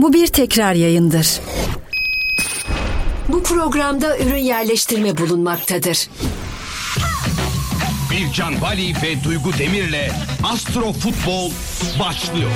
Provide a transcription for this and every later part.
Bu bir tekrar yayındır. Bu programda ürün yerleştirme bulunmaktadır. Bircan Bali ve Duygu Demir'le Astro Futbol başlıyor.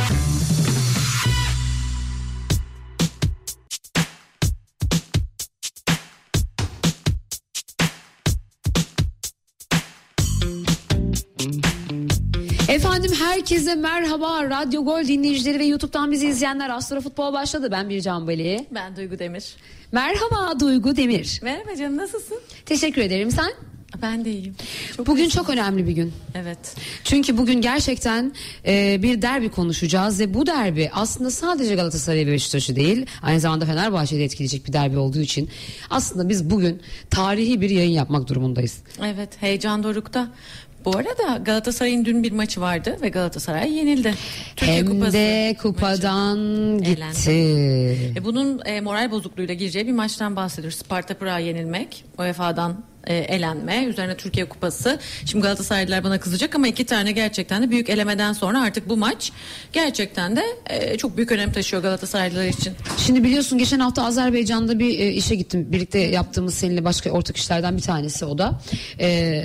Efendim herkese merhaba. Radyo Gol dinleyicileri ve YouTube'dan bizi izleyenler Astro Futbol başladı. Ben Bircan Bali. Ben Duygu Demir. Merhaba Duygu Demir. Merhaba canım nasılsın? Teşekkür ederim. Sen? Ben de iyiyim. Çok bugün iyiyim. çok önemli bir gün. Evet. Çünkü bugün gerçekten e, bir derbi konuşacağız ve bu derbi aslında sadece Galatasaray ve Beşiktaş'ı değil aynı zamanda Fenerbahçe'yi de etkileyecek bir derbi olduğu için aslında biz bugün tarihi bir yayın yapmak durumundayız. Evet heyecan dorukta. Bu arada Galatasaray'ın dün bir maçı vardı ve Galatasaray yenildi. Hem Kupası de maçı. kupadan gitti. E, bunun e, moral bozukluğuyla gireceği bir maçtan bahsediyoruz. Sparta Prag'a yenilmek, UEFA'dan e, elenme, üzerine Türkiye Kupası. Şimdi Galatasaraylılar bana kızacak ama iki tane gerçekten de büyük elemeden sonra artık bu maç gerçekten de e, çok büyük önem taşıyor Galatasaraylılar için. Şimdi biliyorsun geçen hafta Azerbaycan'da bir e, işe gittim. Birlikte yaptığımız seninle başka ortak işlerden bir tanesi o da. E,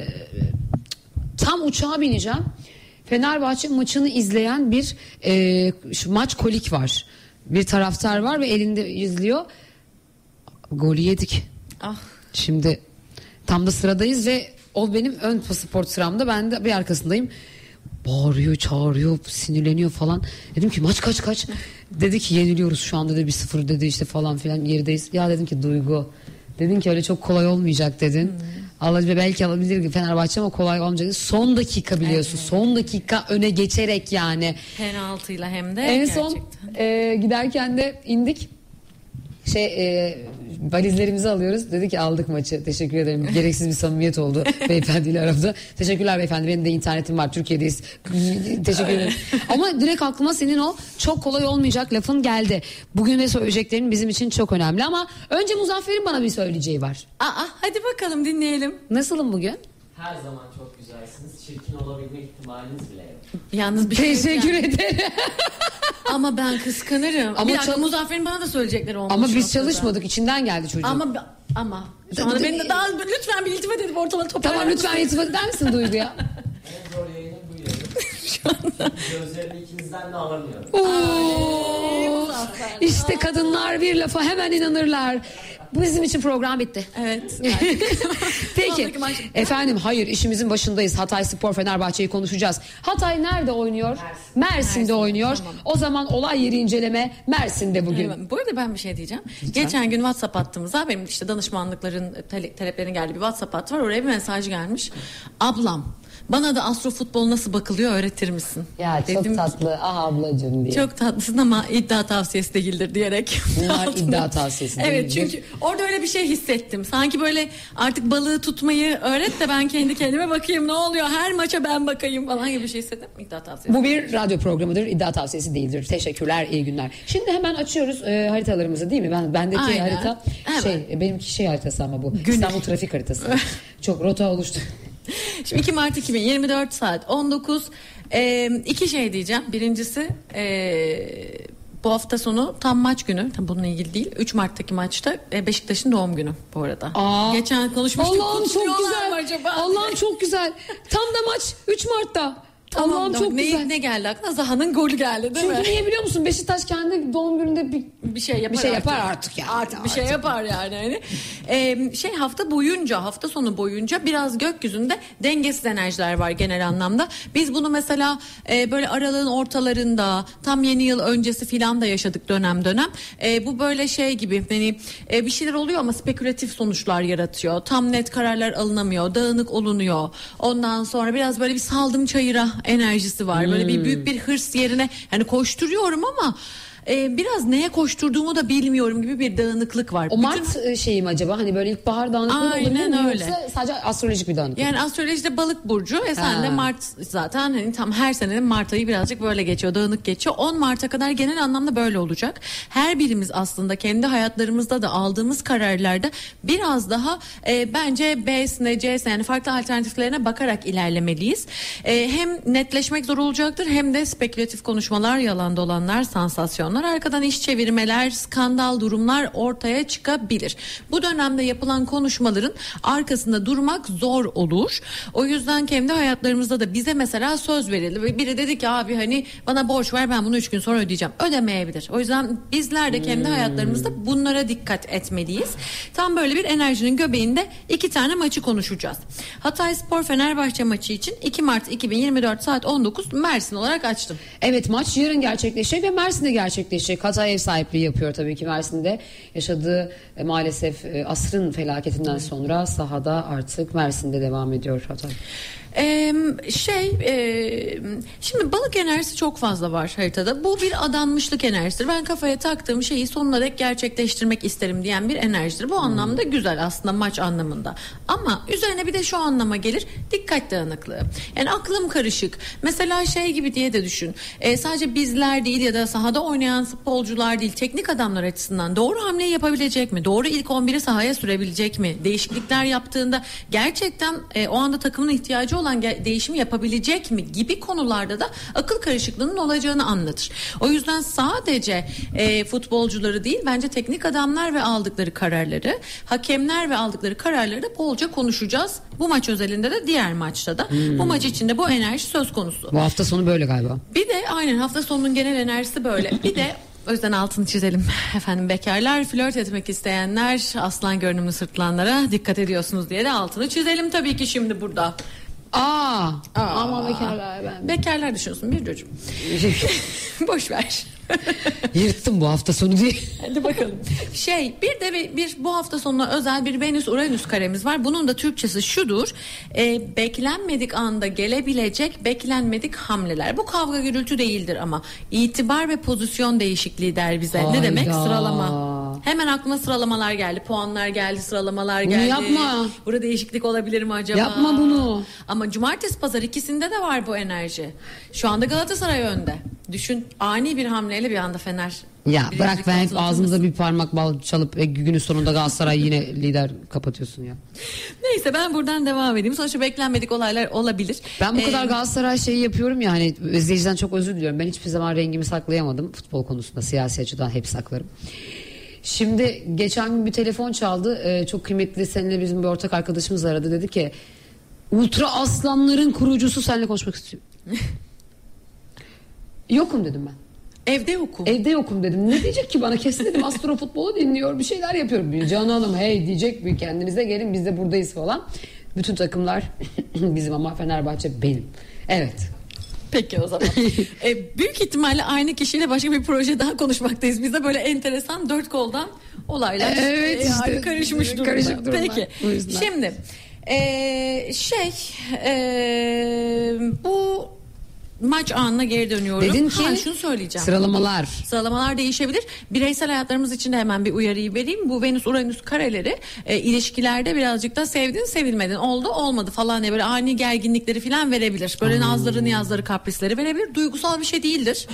tam uçağa bineceğim. Fenerbahçe maçını izleyen bir e, şu maç kolik var. Bir taraftar var ve elinde izliyor. Golü yedik. Ah Şimdi tam da sıradayız ve o benim ön pasaport sıramda ben de bir arkasındayım. Bağırıyor, çağırıyor, sinirleniyor falan. Dedim ki maç kaç kaç? Dedi ki yeniliyoruz şu anda dedi bir sıfır dedi işte falan filan gerideyiz. Ya dedim ki Duygu. Dedin ki öyle çok kolay olmayacak dedin. Hmm. Allah belki alabilir Fenerbahçe ama kolay olmayacak. Son dakika biliyorsun. Son dakika öne geçerek yani. penaltıyla hem de En son gerçekten. e, giderken de indik. Şey e, valizlerimizi alıyoruz. Dedi ki aldık maçı. Teşekkür ederim. Gereksiz bir samimiyet oldu beyefendiyle aramda. Teşekkürler beyefendi. Benim de internetim var. Türkiye'deyiz. Teşekkür ederim. Ama direkt aklıma senin o çok kolay olmayacak lafın geldi. Bugün de söyleyeceklerin bizim için çok önemli ama önce Muzaffer'in bana bir söyleyeceği var. Aa, hadi bakalım dinleyelim. Nasılım bugün? Her zaman çok güzelsiniz. Çirkin olabilme ihtimaliniz bile yok. Yalnız bir şey Teşekkür diyeceğim. ederim. Ama ben kıskanırım. Ama Ama bir dakika çal- Muzaffer'in bana da söyleyecekleri olmuş. Ama biz noktada. çalışmadık. içinden geldi çocuğun. Ama ama şu anda beni de daha lütfen bir iltifat edip ortalığı toparlar Tamam lütfen iltifat eder misin Duygu'ya? En zor yayının bu yayın. Gözlerini ikinizden de alamıyorum. Oo, işte kadınlar bir lafa hemen inanırlar. Bu bizim için program bitti. Evet. Peki. Efendim hayır işimizin başındayız. Hatay Spor Fenerbahçe'yi konuşacağız. Hatay nerede oynuyor? Mersin'de oynuyor. O zaman olay yeri inceleme Mersin'de bugün. Evet, Bu arada ben bir şey diyeceğim. Geçen gün WhatsApp hattımıza benim işte danışmanlıkların tale- taleplerin geldiği bir WhatsApp hattı var. Oraya bir mesaj gelmiş. Ablam bana da astro futbol nasıl bakılıyor öğretir misin? Ya çok Dedim, tatlı. Ah ablacığım diye. Çok tatlısın ama iddia tavsiyesi değildir diyerek. Bunlar iddia tavsiyesi Evet değildir. çünkü orada öyle bir şey hissettim. Sanki böyle artık balığı tutmayı öğret de ben kendi kendime bakayım ne oluyor her maça ben bakayım falan gibi bir şey hissettim. İddia tavsiyesi. Bu bir radyo programıdır. iddia tavsiyesi değildir. Teşekkürler, iyi günler. Şimdi hemen açıyoruz e, haritalarımızı değil mi? Ben bendeki Aynen. harita Hemen. şey e, benimki şey haritası ama bu. İstanbul trafik haritası. Çok rota oluştu. Şimdi 2 Mart 2024 saat 19. Ee, iki şey diyeceğim. Birincisi ee, bu hafta sonu tam maç günü. Tam bununla ilgili değil. 3 Mart'taki maçta e, Beşiktaş'ın doğum günü bu arada. Aa. Geçen konuşmuştuk. Allah'ım çok güzel. acaba? Allah'ım çok güzel. Tam da maç 3 Mart'ta. Tamam, tamam. çok ne, güzel. Ne geldi aklına? Zaha'nın golü geldi değil Çünkü mi? niye biliyor musun? Beşiktaş kendi doğum gününde bir bir şey yapar Bir şey yapar artık. artık yani. Artık bir şey Artık. yapar yani. Hani. Ee, şey hafta boyunca hafta sonu boyunca biraz gökyüzünde dengesiz enerjiler var genel anlamda. Biz bunu mesela e, böyle aralığın ortalarında tam yeni yıl öncesi filan da yaşadık dönem dönem. E, bu böyle şey gibi hani e, bir şeyler oluyor ama spekülatif sonuçlar yaratıyor. Tam net kararlar alınamıyor. Dağınık olunuyor. Ondan sonra biraz böyle bir saldım çayıra enerjisi var. Böyle bir büyük bir hırs yerine hani koşturuyorum ama e, biraz neye koşturduğumu da bilmiyorum gibi bir dağınıklık var. o Bütün- Mart e, şeyi mi acaba? Hani böyle ilkbahar dağınıklığı Aynen olabilir mi? öyle. Yoksa sadece astrolojik bir dağınıklık. Yani astrolojide balık burcu e sen de. Mart zaten hani tam her senenin Mart ayı birazcık böyle geçiyor dağınık geçiyor. 10 Mart'a kadar genel anlamda böyle olacak. Her birimiz aslında kendi hayatlarımızda da aldığımız kararlarda biraz daha e, bence B'sine C'sine yani farklı alternatiflerine bakarak ilerlemeliyiz. E, hem netleşmek zor olacaktır hem de spekülatif konuşmalar yalan dolanlar sansasyonlar akşamlar arkadan iş çevirmeler, skandal durumlar ortaya çıkabilir. Bu dönemde yapılan konuşmaların arkasında durmak zor olur. O yüzden kendi hayatlarımızda da bize mesela söz verildi. Ve Biri dedi ki abi hani bana borç ver ben bunu 3 gün sonra ödeyeceğim. Ödemeyebilir. O yüzden bizler de kendi hayatlarımızda bunlara dikkat etmeliyiz. Tam böyle bir enerjinin göbeğinde iki tane maçı konuşacağız. Hatay Spor Fenerbahçe maçı için 2 Mart 2024 saat 19 Mersin olarak açtım. Evet maç yarın gerçekleşecek ve Mersin'de gerçekleşecek. Hatay ev sahipliği yapıyor tabii ki Mersin'de. Yaşadığı e, maalesef e, asrın felaketinden sonra sahada artık Mersin'de devam ediyor Hatay. Ee, şey e, şimdi balık enerjisi çok fazla var haritada. Bu bir adanmışlık enerjisidir. Ben kafaya taktığım şeyi sonuna dek gerçekleştirmek isterim diyen bir enerjidir. Bu anlamda güzel aslında maç anlamında. Ama üzerine bir de şu anlama gelir. Dikkat dağınıklığı. Yani aklım karışık. Mesela şey gibi diye de düşün. Ee, sadece bizler değil ya da sahada oynayan futbolcular değil teknik adamlar açısından doğru hamleyi yapabilecek mi? Doğru ilk 11'i sahaya sürebilecek mi? Değişiklikler yaptığında gerçekten e, o anda takımın ihtiyacı olan değişimi yapabilecek mi gibi konularda da akıl karışıklığının olacağını anlatır. O yüzden sadece e, futbolcuları değil bence teknik adamlar ve aldıkları kararları, hakemler ve aldıkları kararları da bolca konuşacağız. Bu maç özelinde de diğer maçta da. Bu maç içinde bu enerji söz konusu. Bu hafta sonu böyle galiba. Bir de aynen hafta sonunun genel enerjisi böyle. Bir de o yüzden altını çizelim. Efendim bekarlar, flört etmek isteyenler, aslan görünümlü sırtlanlara dikkat ediyorsunuz diye de altını çizelim tabii ki şimdi burada. Aa, Aa. ama bekarlar ben. Bekarlar düşünüyorsun bir çocuğum. Boş ver. Yırttım bu hafta sonu diye. Hadi bakalım. Şey bir de bir, bir bu hafta sonuna özel bir Venüs Uranüs karemiz var. Bunun da Türkçesi şudur. E, beklenmedik anda gelebilecek beklenmedik hamleler. Bu kavga gürültü değildir ama itibar ve pozisyon değişikliği der bize. Ne demek? Hayda. Sıralama. Hemen aklıma sıralamalar geldi. Puanlar geldi, sıralamalar Bunu geldi. yapma. Burada değişiklik olabilir mi acaba? Yapma bunu. Ama cumartesi pazar ikisinde de var bu enerji. Şu anda Galatasaray önde. Düşün ani bir hamleyle bir anda Fener. Ya birinci bırak ben hep ağzımıza bir parmak bal çalıp e, günün sonunda Galatasaray yine lider kapatıyorsun ya. Neyse ben buradan devam edeyim. Sonuçta beklenmedik olaylar olabilir. Ben bu Ee, kadar Galatasaray şeyi yapıyorum ya hani izleyiciden çok özür diliyorum. Ben hiçbir zaman rengimi saklayamadım. Futbol konusunda siyasi açıdan hep saklarım. Şimdi geçen gün bir telefon çaldı. Ee, çok kıymetli seninle bizim bir ortak arkadaşımız aradı. Dedi ki Ultra Aslanların kurucusu seninle konuşmak istiyor. Yokum dedim ben. Evde yokum. Evde yokum dedim. Ne diyecek ki bana? Kesin dedim astro futbolu dinliyor bir şeyler yapıyorum. Bir Can Hanım hey diyecek bir kendinize gelin biz de buradayız falan. Bütün takımlar bizim ama Fenerbahçe benim. Evet. Peki o zaman. Ee, büyük ihtimalle aynı kişiyle başka bir proje daha konuşmaktayız. Bizde böyle enteresan dört koldan olaylar Evet e, işte. karışmış durumda. Karışık durumlar. Peki. Şimdi e, şey e, bu maç anına geri dönüyorum. Dedin ki Ha, şunu söyleyeceğim. sıralamalar. Sıralamalar değişebilir. Bireysel hayatlarımız için de hemen bir uyarıyı vereyim. Bu Venüs Uranüs kareleri e, ilişkilerde birazcık da sevdin sevilmedin oldu olmadı falan diye böyle ani gerginlikleri falan verebilir. Böyle nazları niyazları kaprisleri verebilir. Duygusal bir şey değildir.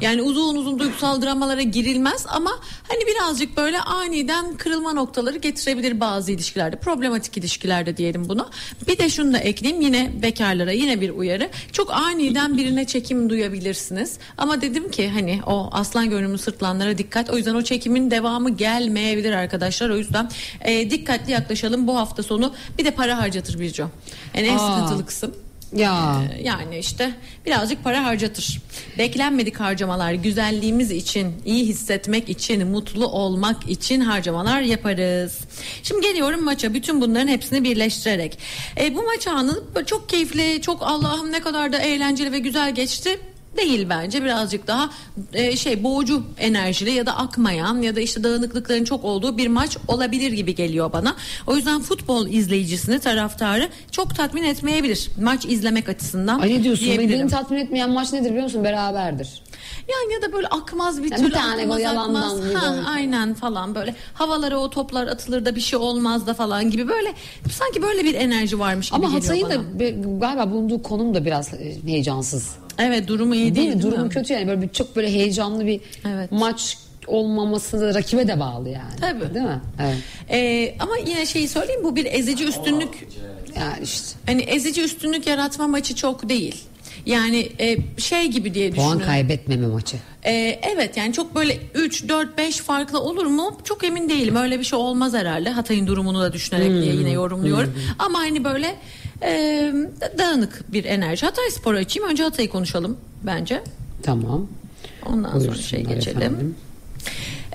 Yani uzun uzun duygusal dramalara girilmez ama hani birazcık böyle aniden kırılma noktaları getirebilir bazı ilişkilerde. Problematik ilişkilerde diyelim bunu. Bir de şunu da ekleyeyim yine bekarlara yine bir uyarı. Çok aniden birine çekim duyabilirsiniz. Ama dedim ki hani o aslan görünümlü sırtlanlara dikkat. O yüzden o çekimin devamı gelmeyebilir arkadaşlar. O yüzden e, dikkatli yaklaşalım bu hafta sonu. Bir de para harcatır Birco. Yani en Aa. sıkıntılı kısım. Ya. Ee, Yani işte birazcık para harcatır. Beklenmedik harcamalar güzelliğimiz için, iyi hissetmek için, mutlu olmak için harcamalar yaparız. Şimdi geliyorum maça bütün bunların hepsini birleştirerek. E, bu maç anı çok keyifli, çok Allah'ım ne kadar da eğlenceli ve güzel geçti değil bence birazcık daha e, şey boğucu enerjili ya da akmayan ya da işte dağınıklıkların çok olduğu bir maç olabilir gibi geliyor bana. O yüzden futbol izleyicisini taraftarı çok tatmin etmeyebilir maç izlemek açısından. Ay ne diyorsun? Beni tatmin etmeyen maç nedir biliyor musun? Beraberdir. Yani ya da böyle akmaz bir Yani bir türlü tane akmaz yalandan akmaz. bir Ha, aynen falan böyle havalara o toplar atılır da bir şey olmaz da falan gibi böyle sanki böyle bir enerji varmış gibi Ama geliyor Hatay'ın bana. da galiba bulunduğu konum da biraz e, heyecansız. Evet durumu iyi değil, Değil mi? değil Durumu mi? kötü yani böyle bir, çok böyle heyecanlı bir Evet. maç olmaması da rakibe de bağlı yani. Tabii. Değil mi? Evet. Ee, ama yine şeyi söyleyeyim bu bir ezici üstünlük Yani işte. hani ezici üstünlük yaratma maçı çok değil. Yani e, şey gibi diye Puan düşünün. kaybetmeme maçı. Ee, evet yani çok böyle 3, 4, 5 farklı olur mu? Çok emin değilim. Öyle bir şey olmaz herhalde. Hatay'ın durumunu da düşünerek diye yine yorumluyorum. Ama hani böyle e, dağınık bir enerji. Hatay Spor'u açayım. Önce Hatay'ı konuşalım bence. Tamam. Ondan sonra Buyursunlar şey geçelim. efendim.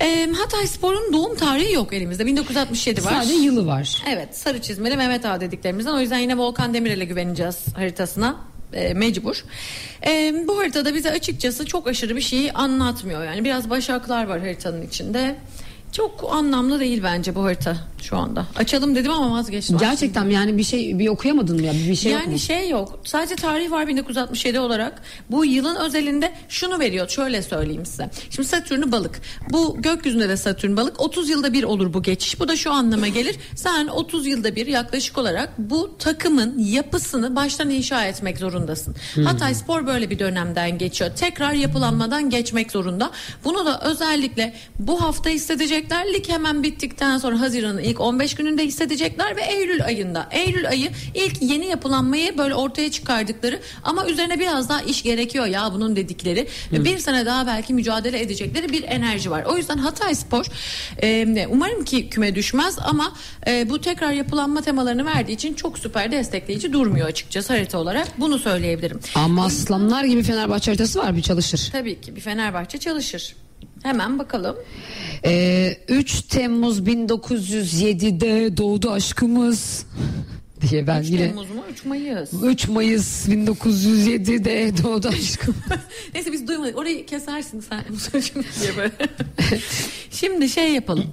Ee, Hatay Spor'un doğum tarihi yok elimizde. 1967 var. Sadece yılı var. Evet sarı çizmeli Mehmet Ağa dediklerimizden. O yüzden yine Volkan Demirel'e güveneceğiz haritasına. E, mecbur. E, bu haritada bize açıkçası çok aşırı bir şeyi anlatmıyor. Yani biraz başaklar var haritanın içinde. Çok anlamlı değil bence bu harita şu anda. Açalım dedim ama vazgeçtim. Gerçekten yani bir şey bir okuyamadın mı ya? Bir şey yok yani mu? şey yok. Sadece tarih var 1967 olarak. Bu yılın özelinde şunu veriyor. Şöyle söyleyeyim size. Şimdi Satürn'ü balık. Bu gökyüzünde de Satürn balık. 30 yılda bir olur bu geçiş. Bu da şu anlama gelir. Sen 30 yılda bir yaklaşık olarak bu takımın yapısını baştan inşa etmek zorundasın. Hatay Spor böyle bir dönemden geçiyor. Tekrar yapılanmadan geçmek zorunda. Bunu da özellikle bu hafta hissedecekler. Lig hemen bittikten sonra Haziran'ın ilk 15 gününde hissedecekler ve Eylül ayında. Eylül ayı ilk yeni yapılanmayı böyle ortaya çıkardıkları ama üzerine biraz daha iş gerekiyor ya bunun dedikleri. Ve Bir sene daha belki mücadele edecekleri bir enerji var. O yüzden Hatay Spor e, umarım ki küme düşmez ama e, bu tekrar yapılanma temalarını verdiği için çok süper destekleyici durmuyor açıkçası harita olarak. Bunu söyleyebilirim. Ama aslanlar gibi Fenerbahçe haritası var bir çalışır. Tabii ki bir Fenerbahçe çalışır. Hemen bakalım. Ee, 3 Temmuz 1907'de doğdu aşkımız diye ben 3 yine Temmuz mu 3 Mayıs. 3 Mayıs 1907'de doğdu aşkım. Neyse biz duymadık. Orayı kesersin sen Musa'cığım diye böyle. Şimdi şey yapalım.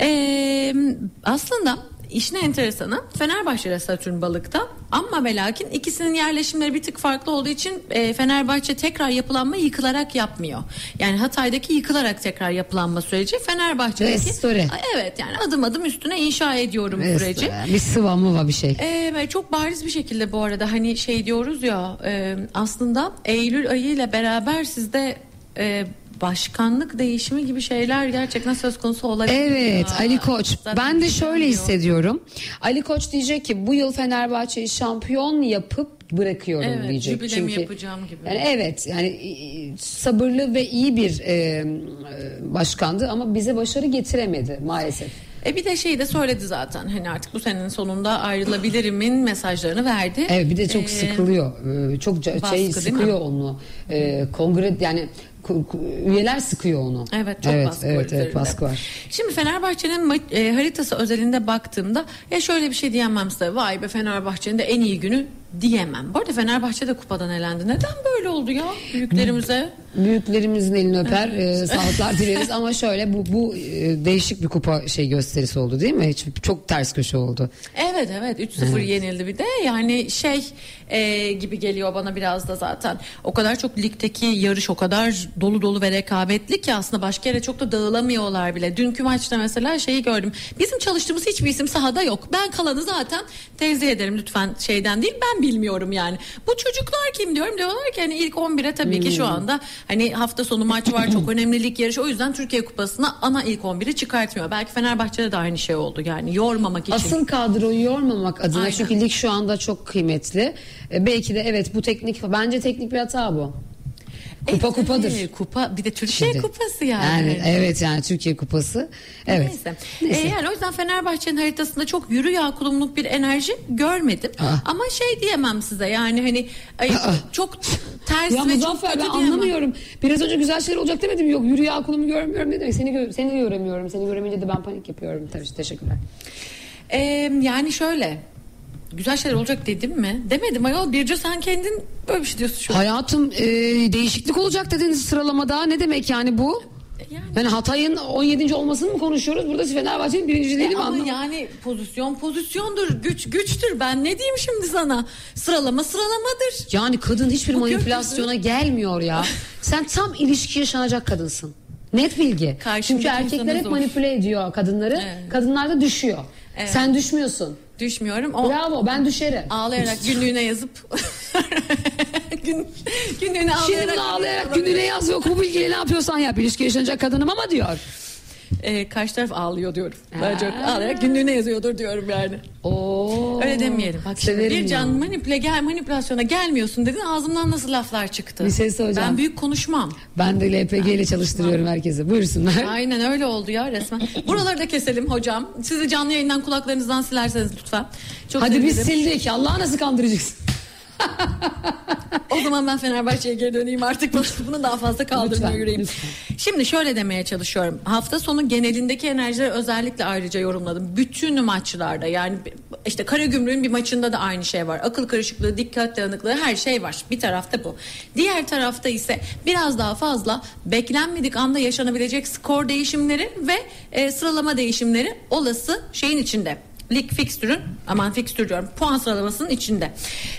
Ee, aslında işin enteresanı Fenerbahçe ile Satürn balıkta ama ve lakin ikisinin yerleşimleri bir tık farklı olduğu için e, Fenerbahçe tekrar yapılanma yıkılarak yapmıyor. Yani Hatay'daki yıkılarak tekrar yapılanma süreci Fenerbahçe'deki Restore. evet yani adım adım üstüne inşa ediyorum süreci. bir sıva mı var bir şey. Ve çok bariz bir şekilde bu arada hani şey diyoruz ya e, aslında Eylül ayı ile beraber sizde e, başkanlık değişimi gibi şeyler gerçekten söz konusu olabilir. Evet ya. Ali Koç. Zaten ben de şöyle hissediyorum. Ali Koç diyecek ki bu yıl Fenerbahçe'yi şampiyon yapıp bırakıyorum Evet, diyecek. Çünkü yapacağım gibi. Yani evet yani e, sabırlı ve iyi bir e, e, başkandı ama bize başarı getiremedi maalesef. E bir de şeyi de söyledi zaten hani artık bu senenin sonunda ayrılabilirimin mesajlarını verdi. Evet bir de çok Ee, sıkılıyor. Ee, Çok ca- baskı şey sıkıyor onu. Ee, kongre yani üyeler sıkıyor onu. Evet çok evet, baskı var evet, evet, üzerinde. baskı var. Şimdi Fenerbahçe'nin e, haritası özelinde baktığımda ya şöyle bir şey diyemem size. Vay be Fenerbahçe'nin de en iyi günü diyemem. Bu arada Fenerbahçe de kupadan elendi. Neden böyle oldu ya büyüklerimize? Büyüklerimizin elini öper, e, sağlıklar dileriz. Ama şöyle bu bu e, değişik bir kupa şey gösterisi oldu değil mi? Hiç çok ters köşe oldu. Evet evet. 3-0 yenildi bir de. Yani şey e, gibi geliyor bana biraz da zaten. O kadar çok ligdeki yarış o kadar dolu dolu ve rekabetli ki aslında başka yere çok da dağılamıyorlar bile. Dünkü maçta mesela şeyi gördüm. Bizim çalıştığımız hiçbir isim sahada yok. Ben kalanı zaten tenzih ederim lütfen şeyden değil ben bilmiyorum yani. Bu çocuklar kim diyorum. Diyorlar ki hani ilk 11'e tabii ki şu anda hani hafta sonu maç var çok önemli lig yarışı o yüzden Türkiye Kupası'na ana ilk 11'i çıkartmıyor. Belki Fenerbahçe'de de aynı şey oldu yani yormamak için. Asıl kadroyu yormamak adına Aynen. çünkü lig şu anda çok kıymetli. E, belki de evet bu teknik bence teknik bir hata bu. Kupa E, kupadır. tabii, Kupa bir de Türkiye Şimdi. kupası yani. Yani evet yani Türkiye kupası. Evet. Neyse. Neyse. E, yani o yüzden Fenerbahçe'nin haritasında çok yürü kulumluk bir enerji görmedim. Aa. Ama şey diyemem size yani hani ay, çok ters Ya ve çok kötü ben diyemem. anlamıyorum. Biraz önce güzel şeyler olacak demedim. Yok yürü ya kulumu görmüyorum ne demek. Seni, gö- seni göremiyorum. Seni göremeyince de ben panik yapıyorum. Tabii teşekkürler. E, yani şöyle güzel şeyler olacak dedim mi? Demedim ayol Birce sen kendin böyle bir şey diyorsun şu an. Hayatım e, değişiklik olacak dediniz sıralamada. Ne demek yani bu? Yani. Yani Hatay'ın 17. olmasını mı konuşuyoruz? Burada Fenerbahçe'nin birinciliğini E mi ama anlamadım? yani pozisyon pozisyondur, güç güçtür. Ben ne diyeyim şimdi sana? Sıralama sıralamadır. Yani kadın hiçbir Bu manipülasyona gelmiyor ya. Sen tam ilişki yaşanacak kadınsın. Net bilgi. Karşımdaki Çünkü erkekler hep manipüle ediyor kadınları. Evet. Kadınlar da düşüyor. Evet. Sen düşmüyorsun. Düşmüyorum. O Bravo ben düşerim. ağlayarak günlüğüne yazıp gün, günlüğüne Şimdi ağlayarak, bunu ağlayarak gününe yaz yok bu bilgiyle ne yapıyorsan yap. İlişki yaşanacak kadınım ama diyor. Ee, karşı taraf ağlıyor diyorum. Ben çok ağlayarak günlüğüne yazıyordur diyorum yani. Oo. Öyle demeyelim. Bak şimdi Severim bir ya. can manipüle gel manipülasyona gelmiyorsun dedin ağzımdan nasıl laflar çıktı. Bir şey söyleyeceğim. Ben büyük konuşmam. Ben de LPG ile çalıştırıyorum herkese. Buyursunlar. Aynen öyle oldu ya resmen. Buraları da keselim hocam. Sizi canlı yayından kulaklarınızdan silerseniz lütfen. Çok Hadi biz sevinirim. sildik. Allah'a nasıl kandıracaksın? O zaman ben Fenerbahçe'ye geri döneyim artık bunu, daha fazla kaldırmıyor Lütfen, yüreğim. lütfen. Şimdi şöyle demeye çalışıyorum. Hafta sonu genelindeki enerjileri özellikle ayrıca yorumladım. Bütün maçlarda yani işte Karagümrük'ün bir maçında da aynı şey var. Akıl karışıklığı, dikkat dağınıklığı her şey var. Bir tarafta bu. Diğer tarafta ise biraz daha fazla beklenmedik anda yaşanabilecek skor değişimleri ve e, sıralama değişimleri olası şeyin içinde lig fikstürün aman fikstür diyorum puan sıralamasının içinde.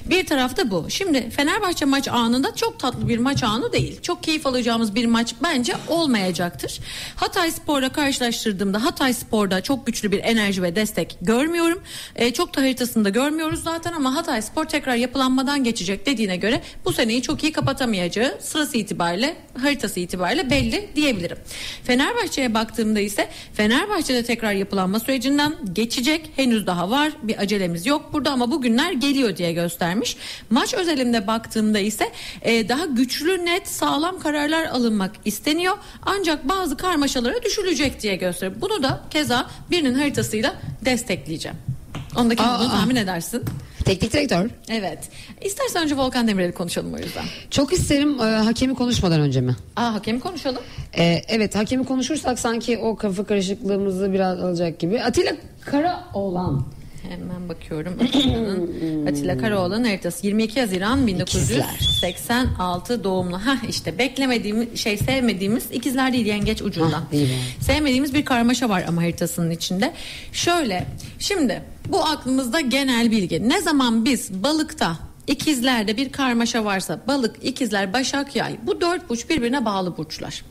Bir tarafta bu. Şimdi Fenerbahçe maç anında çok tatlı bir maç anı değil. Çok keyif alacağımız bir maç bence olmayacaktır. Hatay Spor'la karşılaştırdığımda Hatay Spor'da çok güçlü bir enerji ve destek görmüyorum. Ee, çok da haritasında görmüyoruz zaten ama Hatay Spor tekrar yapılanmadan geçecek dediğine göre bu seneyi çok iyi kapatamayacağı sırası itibariyle haritası itibariyle belli diyebilirim. Fenerbahçe'ye baktığımda ise Fenerbahçe'de tekrar yapılanma sürecinden geçecek. Henüz daha var. Bir acelemiz yok burada ama bugünler geliyor diye göstermiş. Maç özelinde baktığımda ise e, daha güçlü, net, sağlam kararlar alınmak isteniyor. Ancak bazı karmaşalara düşülecek diye gösteriyor. Bunu da keza birinin haritasıyla destekleyeceğim. Ondaki bunu tahmin edersin. Teknik direktör. Evet. İstersen önce Volkan Demirel'i konuşalım o yüzden. Çok isterim e, hakemi konuşmadan önce mi? Aa hakemi konuşalım. E, evet hakemi konuşursak sanki o kafa karışıklığımızı biraz alacak gibi. Atilla Karaoğlan. Hemen bakıyorum. Atilla Karaoğlan haritası 22 Haziran 1986 doğumlu. Ha işte beklemediğimiz şey sevmediğimiz ikizler değil yengeç ucundan. Hah, iyi bari. Sevmediğimiz bir karmaşa var ama haritasının içinde. Şöyle şimdi bu aklımızda genel bilgi. Ne zaman biz balıkta İkizlerde bir karmaşa varsa balık, ikizler, başak, yay bu dört burç birbirine bağlı burçlar.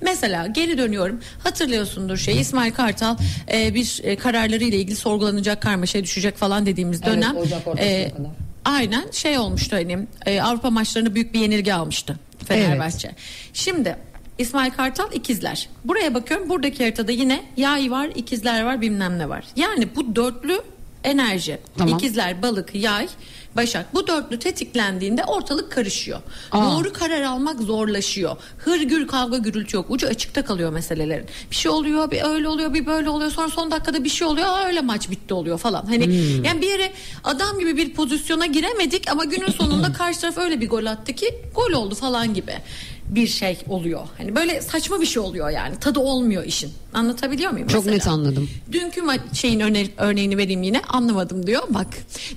Mesela geri dönüyorum hatırlıyorsundur şey İsmail Kartal e, bir e, kararlarıyla ilgili sorgulanacak karmaşaya düşecek falan dediğimiz Evet, dönem. Ocak ortasına kadar. Aynen şey olmuştu hani e, Avrupa maçlarında büyük bir yenilgi almıştı Fenerbahçe. Şimdi İsmail Kartal ikizler. Buraya bakıyorum buradaki haritada yine yay var, ikizler var, bilmem ne var. Yani bu dörtlü enerji. Tamam. İkizler, balık, yay, başak. Bu dörtlü tetiklendiğinde ortalık karışıyor. Aa. Doğru karar almak zorlaşıyor. Hırgür kavga gürültü yok. Ucu açıkta kalıyor meselelerin. Bir şey oluyor, bir öyle oluyor, bir böyle oluyor. Sonra son dakikada bir şey oluyor. Aa, öyle maç bitti oluyor falan. Hani Hmm. yani bir yere adam gibi bir pozisyona giremedik ama günün sonunda karşı taraf öyle bir gol attı ki gol oldu falan gibi bir şey oluyor. Hani böyle saçma bir şey oluyor yani. Tadı olmuyor işin. Anlatabiliyor muyum? Çok mesela? net anladım. Dünkü ma- şeyin örne- örneğini vereyim yine anlamadım diyor. Bak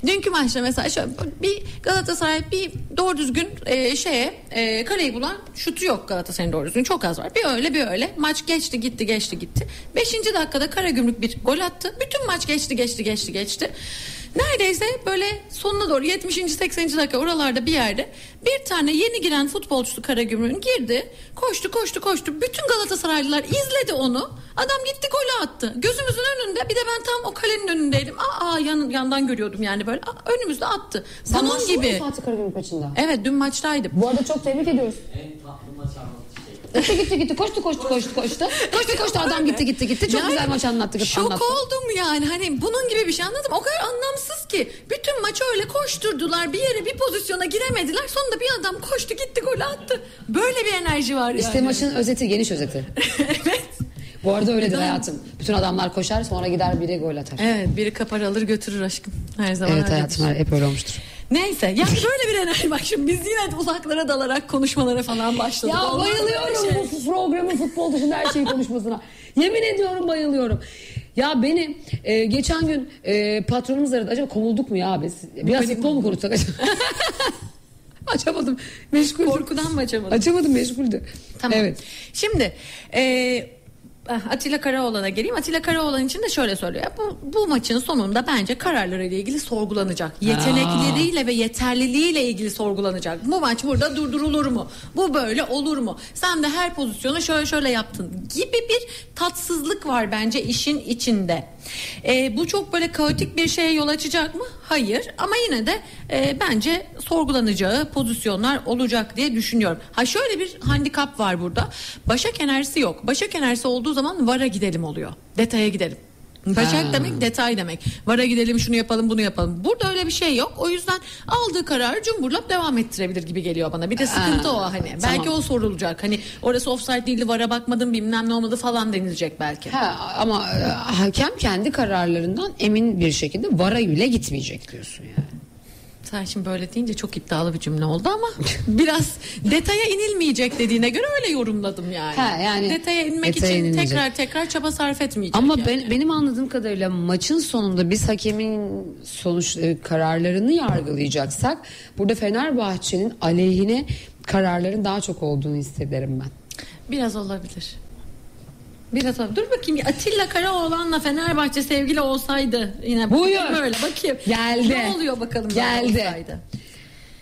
dünkü maçta mesela şöyle bir Galatasaray bir doğru düzgün e, şeye e, kaleyi bulan şutu yok Galatasaray'ın doğru düzgün çok az var. Bir öyle bir öyle maç geçti gitti geçti gitti. Beşinci dakikada Karagümrük bir gol attı. Bütün maç geçti geçti geçti geçti. Neredeyse böyle sonuna doğru 70. 80. dakika oralarda bir yerde bir tane yeni giren futbolcusu Karagümrük'ün girdi. Koştu koştu koştu. Bütün Galatasaraylılar izledi onu. Adam gitti golü attı. Gözümüzün önünde bir de ben tam o kalenin önündeydim. Aa, yan, yandan görüyordum yani böyle. Aa, önümüzde attı. Bunun gibi. Fatih Karagümrük maçında. Evet dün maçtaydım. Bu arada çok tebrik ediyoruz. En tatlı maç. Gitti gitti gitti koştu koştu koştu koştu. Koştu koştu adam gitti gitti gitti. Çok Yani güzel maç anlattı. Şok anlattı. oldum yani hani bunun gibi bir şey anladım. O kadar anlamsız ki. Bütün maçı öyle koşturdular. Bir yere bir pozisyona giremediler. Sonunda bir adam koştu gitti golü attı. Böyle bir enerji var yani. İşte maçın özeti geniş özeti. evet. Bu arada öyledir hayatım. Bütün adamlar koşar sonra gider biri gol atar. Evet biri kapar alır götürür aşkım. Her zaman Evet hayatım hep öyle olmuştur. Neyse yani böyle bir enerji bak şimdi biz yine uzaklara dalarak konuşmalara falan başladık. Ya Olmaz bayılıyorum şey. bu programın futbol dışında her şeyi konuşmasına. Yemin ediyorum bayılıyorum. Ya beni e, geçen gün e, patronumuz aradı. Acaba kovulduk mu ya biz? Biraz futbol mu konuşsak acaba? Açamadım. Meşgul. Korkudan mı açamadın? Açamadım meşguldü. Tamam. Evet. Şimdi e, Atilla Karaoğlan'a geleyim. Atilla Karaoğlan için de şöyle söylüyor. Bu, bu maçın sonunda bence kararlarıyla ilgili sorgulanacak. Yetenekleriyle ve yeterliliğiyle ilgili sorgulanacak. Bu maç burada durdurulur mu? Bu böyle olur mu? Sen de her pozisyonu şöyle şöyle yaptın gibi bir tatsızlık var bence işin içinde. E, bu çok böyle kaotik bir şeye yol açacak mı? Hayır. Ama yine de e, bence sorgulanacağı pozisyonlar olacak diye düşünüyorum. Ha şöyle bir handikap var burada. Başak enerjisi yok. Başak enerjisi olduğu zaman vara gidelim oluyor. Detaya gidelim. Başak Ha. demek detay demek. Vara gidelim şunu yapalım bunu yapalım. Burada öyle bir şey yok. O yüzden aldığı kararı cumburlap devam ettirebilir gibi geliyor bana. Bir de sıkıntı Ha, o hani. tamam. Belki o sorulacak. Hani orası offside değildi vara bakmadım bilmem ne olmadı falan denilecek belki. Ha, ama e, hakem kendi kararlarından emin bir şekilde vara bile gitmeyecek diyorsun yani. Sen şimdi böyle deyince çok iddialı bir cümle oldu ama biraz detaya inilmeyecek dediğine göre öyle yorumladım yani. Ha, yani detaya inmek detaya için inilmeyecek. tekrar tekrar çaba sarf etmeyecek. Ama yani. ben, benim anladığım kadarıyla maçın sonunda biz hakemin sonuç e, kararlarını yargılayacaksak burada Fenerbahçe'nin aleyhine kararların daha çok olduğunu hissederim ben. Biraz olabilir. Biraz olabilir. Dur bakayım Atilla Karaoğlan'la Fenerbahçe sevgili olsaydı yine Buyur. böyle bakayım. Geldi. Ne oluyor bakalım böyle Geldi. olsaydı.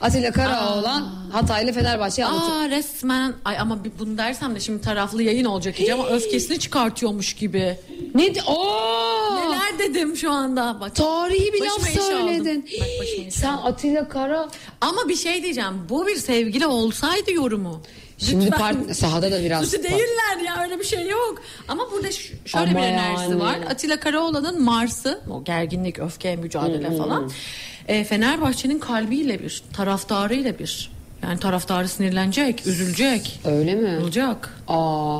Atilla Karaoğlan Hataylı Fenerbahçe'yi anlatıyor. Aa resmen ay ama bir bunu dersem de şimdi taraflı yayın olacak iyice ama öfkesini çıkartıyormuş gibi. Ne? di- Oo! Neler dedim şu anda bak. Tarihi bir laf söyledin. Bak Sen. Atilla Kara Ama bir şey diyeceğim. Bu bir sevgili olsaydı yorumu. Şimdi Lütfen. part- sahada da biraz- Suçu değiller ya öyle bir şey yok. Ama burada ş- şöyle Ama bir enerjisi yani. var. Atilla Karaoğlan'ın Mars'ı o gerginlik, öfke, mücadele falan. E, Fenerbahçe'nin kalbiyle bir, taraftarıyla bir. Yani taraftarı sinirlenecek, üzülecek. öyle mi? Olacak. Aa,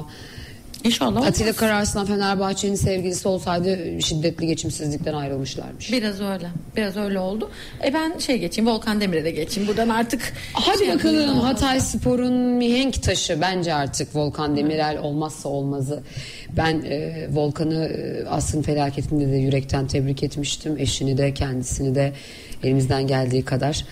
İnşallah. Atilla Kararslan Fenerbahçe'nin sevgilisi olsaydı şiddetli geçimsizlikten ayrılmışlarmış. Biraz öyle. Biraz öyle oldu. E ben şey geçeyim Volkan Demir'e de geçeyim. Buradan artık Hadi şey bakalım. Hatay Spor'un mihenk taşı bence artık Volkan Demirel olmazsa olmazı. Ben e, Volkan'ı e, Asrın felaketinde de yürekten tebrik etmiştim. Eşini de kendisini de elimizden geldiği kadar.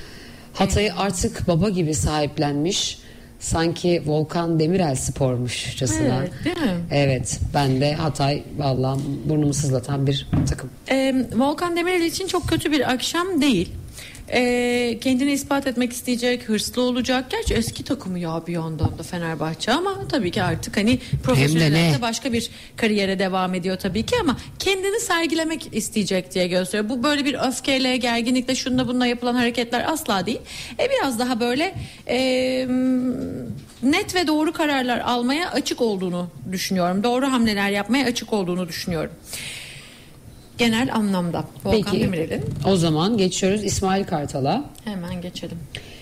Hatay'ı artık baba gibi sahiplenmiş. Sanki Volkan Demirel spormuşçasına. Evet, değil mi? Evet ben de Hatay vallahi burnumu sızlatan bir takım. Ee, Volkan Demirel için çok kötü bir akşam değil. Ee, kendini ispat etmek isteyecek, hırslı olacak. Gerçi eski takımı ya bir yandan da Fenerbahçe ama tabii ki artık hani profesyonel Hem de ne? hayatta başka bir kariyere devam ediyor tabii ki ama kendini sergilemek isteyecek diye gösteriyor. Bu böyle bir öfkeyle, gerginlikle, şununla bununla yapılan hareketler asla değil. E biraz daha böyle e, net ve doğru kararlar almaya açık olduğunu düşünüyorum. Doğru hamleler yapmaya açık olduğunu düşünüyorum. Genel anlamda. Volkan Peki Demirel'in. o zaman geçiyoruz İsmail Kartal'a. Hemen geçelim.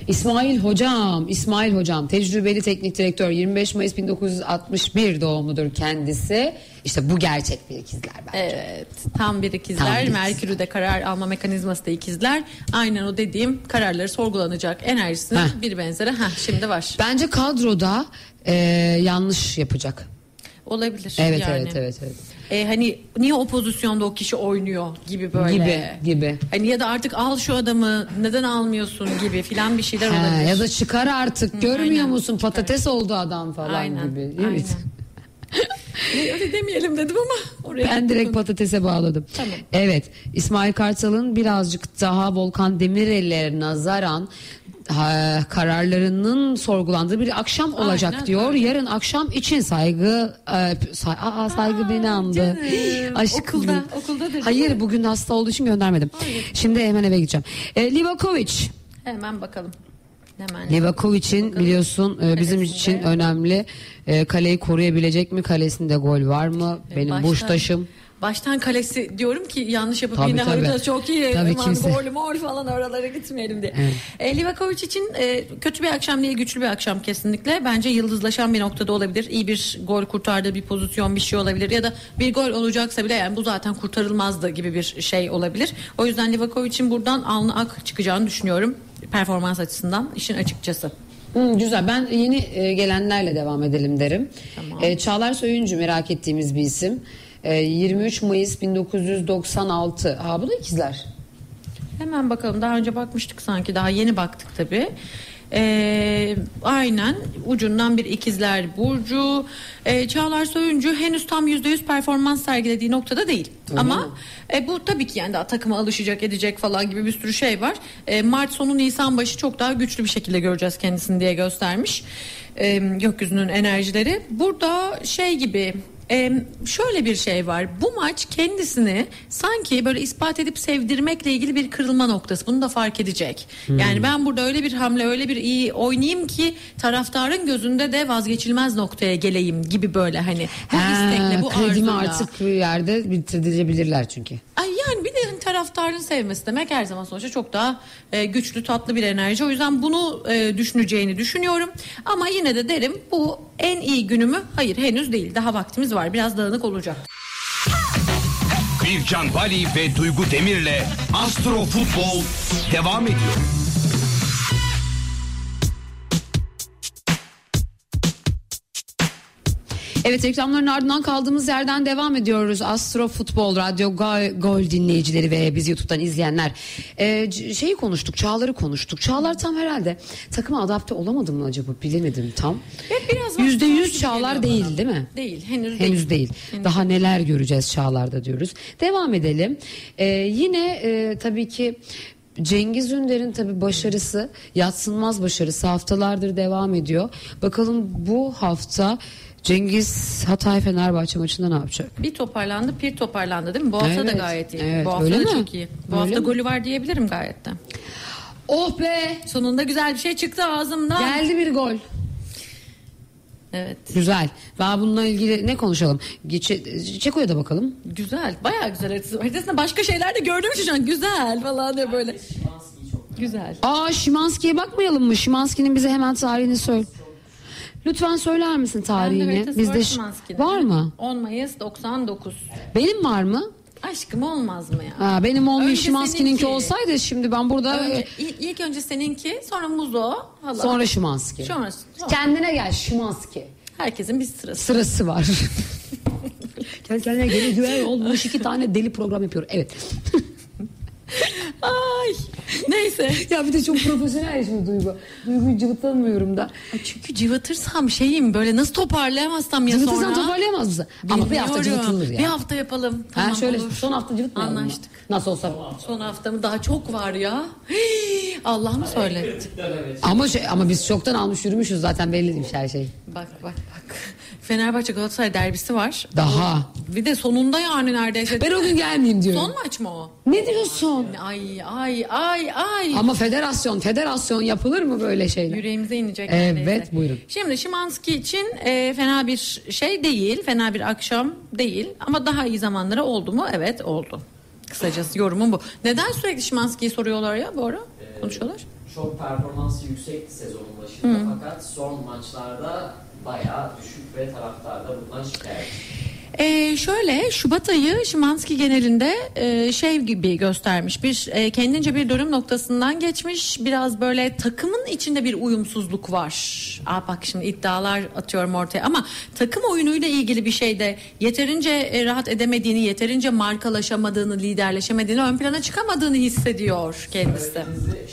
İsmail Hocam, İsmail Hocam tecrübeli teknik direktör 25 Mayıs 1961 doğumludur kendisi. İşte bu gerçek bir ikizler bence. Evet tam bir ikizler. Tam bir ikizler. Merkür'de karar alma mekanizması da ikizler. Aynen o dediğim kararları sorgulanacak enerjisinin Heh. bir benzeri. Heh, şimdi var. Bence kadroda e, yanlış yapacak. Olabilir. Evet yani. evet evet evet. E, hani niye o pozisyonda o kişi oynuyor gibi böyle. Gibi gibi. Hani ya da artık al şu adamı neden almıyorsun gibi filan bir şeyler Ha, olabilir. ya da çıkar artık görmüyor aynen, musun çıkar. patates oldu adam falan Aynen, gibi. aynen. Evet. E, Öyle demeyelim dedim ama oraya Ben direkt patatese bağladım. Tamam. Evet İsmail Kartal'ın birazcık daha Volkan Demirel'e nazaran ha, kararlarının sorgulandığı bir akşam olacak Aynen diyor. öyle. Yarın akşam için saygı e, say, aa, saygı beni andı. Aşkım. Okulda, okuldadır değil Hayır mi? bugün hasta olduğu için göndermedim. Şimdi hemen eve gideceğim. E, Livakovic. Hemen bakalım. Hemen. Livakovic'in biliyorsun e, bizim Kalesinde. için önemli. E, kaleyi koruyabilecek mi? Kalesinde gol var mı? Benim Baştan- Buştaş'ım. Baştan kalesi diyorum ki yanlış yapıp Tabii, yine tabii. haritası çok iyi. Tabii, Aman kimse- Gol mol falan oralara gitmeyelim diye. E, Livakovic için e, kötü bir akşam değil güçlü bir akşam kesinlikle. Bence yıldızlaşan bir noktada olabilir. İyi bir gol kurtardığı bir pozisyon bir şey olabilir. Ya da bir gol olacaksa bile yani bu zaten kurtarılmazdı gibi bir şey olabilir. O yüzden Livakovic'in buradan alnı ak çıkacağını düşünüyorum. Performans açısından işin açıkçası. Hı, güzel. Ben yeni e, gelenlerle devam edelim derim. Tamam. E, Çağlar Söyüncü merak ettiğimiz bir isim. E, 23 Mayıs 1996. Ha bu da ikizler. Hemen bakalım. Daha önce bakmıştık sanki. Daha yeni baktık tabii. Ee, aynen ucundan bir ikizler burcu Ee, Çağlar Soyuncu henüz tam %100 performans sergilediği noktada değil ama e, bu tabii ki yani daha takıma alışacak edecek falan gibi bir sürü şey var Ee, Mart sonu Nisan başı çok daha güçlü bir şekilde göreceğiz kendisini diye göstermiş Ee, gökyüzünün enerjileri burada şey gibi Ee, şöyle bir şey var. Bu maç kendisini sanki böyle ispat edip sevdirmekle ilgili bir kırılma noktası. Bunu da fark edecek. Hmm. Yani ben burada öyle bir hamle, öyle bir iyi oynayayım ki taraftarın gözünde de vazgeçilmez noktaya geleyim gibi böyle hani bu istekle, bu kredimi arzuyla. artık bir yerde bitirebilir çünkü. Ay yani bir de hani taraftarın sevmesi demek her zaman sonuçta çok daha e, güçlü tatlı bir enerji. O yüzden bunu e, düşüneceğini düşünüyorum. Ama yine de derim bu en iyi günümü hayır henüz değil. Daha vaktimiz var. Biraz dağınık olacak. Bircan Bali ve Duygu Demir'le Astro Futbol devam ediyor. Evet reklamların ardından kaldığımız yerden devam ediyoruz. Astro Futbol Radyo Gol, Gol dinleyicileri ve bizi YouTube'dan izleyenler. Ee, şeyi konuştuk, Çağlar'ı konuştuk. Çağlar tam herhalde takıma adapte olamadı mı acaba bilemedim tam. Yüzde yüz gibi Çağlar değil bana. değil mi? Değil henüz, Henüz değil. değil. Daha neler göreceğiz Çağlar'da diyoruz. Devam edelim. Ee, yine e, tabii ki Cengiz Ünder'in tabii başarısı, yatsınmaz başarısı haftalardır devam ediyor. Bakalım bu hafta Cengiz Hatay Fenerbahçe maçında ne yapacak? Bir toparlandı, bir toparlandı değil mi? Bu hafta da Evet, gayet iyi. evet, Bu hafta öyle da mi? çok iyi. Bu Öyle hafta mi? golü var diyebilirim gayet de. Oh be! Sonunda güzel bir şey çıktı ağzımdan. Geldi bir gol. Evet. Güzel. Daha bununla ilgili ne konuşalım? Geçe, Çeko'ya da bakalım. Güzel. Bayağı güzel. Haritası- Haritasında başka şeyler de gördüğüm için şu an güzel falan diye böyle. Güzel. Aa Şimanski'ye bakmayalım mı? Şimanski'nin bize hemen tarihini söyle. Lütfen söyler misin tarihini? Bizde var ş- Şimanski'nin. var mı? 10 Mayıs 99. Benim var mı? Aşkım olmaz mı ya? Ha, benim olmuyor Önce Şimanski'ninki seninki. olsaydı şimdi ben burada Önce, ilk, ilk önce seninki sonra Muzo. Hala. sonra Şimanski. Sonra, sonra. Kendine gel Şimanski. Herkesin bir sırası. Sırası var. Kendi kendine geri güven olmuş iki tane deli program yapıyor. Evet. Ay. Neyse. ya bir de çok profesyonel şimdi Duygu. Duyguyu cıvıtamıyorum da. Çünkü cıvatırsam şeyim böyle nasıl toparlayamazsam ya Cıvıtırsan sonra. toparlayamaz mısın? Ama bir hafta Bilmiyorum. cıvıtılır ya. Bir hafta yapalım. Tamam ha, şöyle olur. son hafta cıvıtmayalım mı? Anlaştık. Nasıl olsa. Son haftamı daha çok var ya. Hii, Allah mı söyletti? Ama şey, ama biz çoktan almış yürümüşüz zaten belli demiş her şey. Bak bak bak. Fenerbahçe Galatasaray derbisi var. Daha. Bir de sonunda yani neredeyse. Ben o gün gelmeyeyim diyorum. Son maç mı o? Ne diyorsun? Ay ay ay ay. Ama federasyon, federasyon yapılır mı böyle şeyler? Yüreğimize inecek Evet, neredeyse. buyurun. Şimdi Şimanski için e, fena bir şey değil. Fena bir akşam değil. Ama daha iyi zamanları oldu mu? Evet oldu. Kısacası yorumum bu. Neden sürekli Şimanski'yi soruyorlar ya bu ara? Konuşuyorlar. Çok performansı yüksekti sezonun başında fakat son maçlarda bayağı düşük ve taraftar da bundan şikayet. Ee, şöyle Şubat ayı Şimanski genelinde e, şey gibi göstermiş bir e, kendince bir dönüm noktasından geçmiş biraz böyle takımın içinde bir uyumsuzluk var. Aa bak şimdi iddialar atıyorum ortaya ama takım oyunuyla ilgili bir şeyde yeterince e, rahat edemediğini yeterince markalaşamadığını liderleşemediğini ön plana çıkamadığını hissediyor kendisi.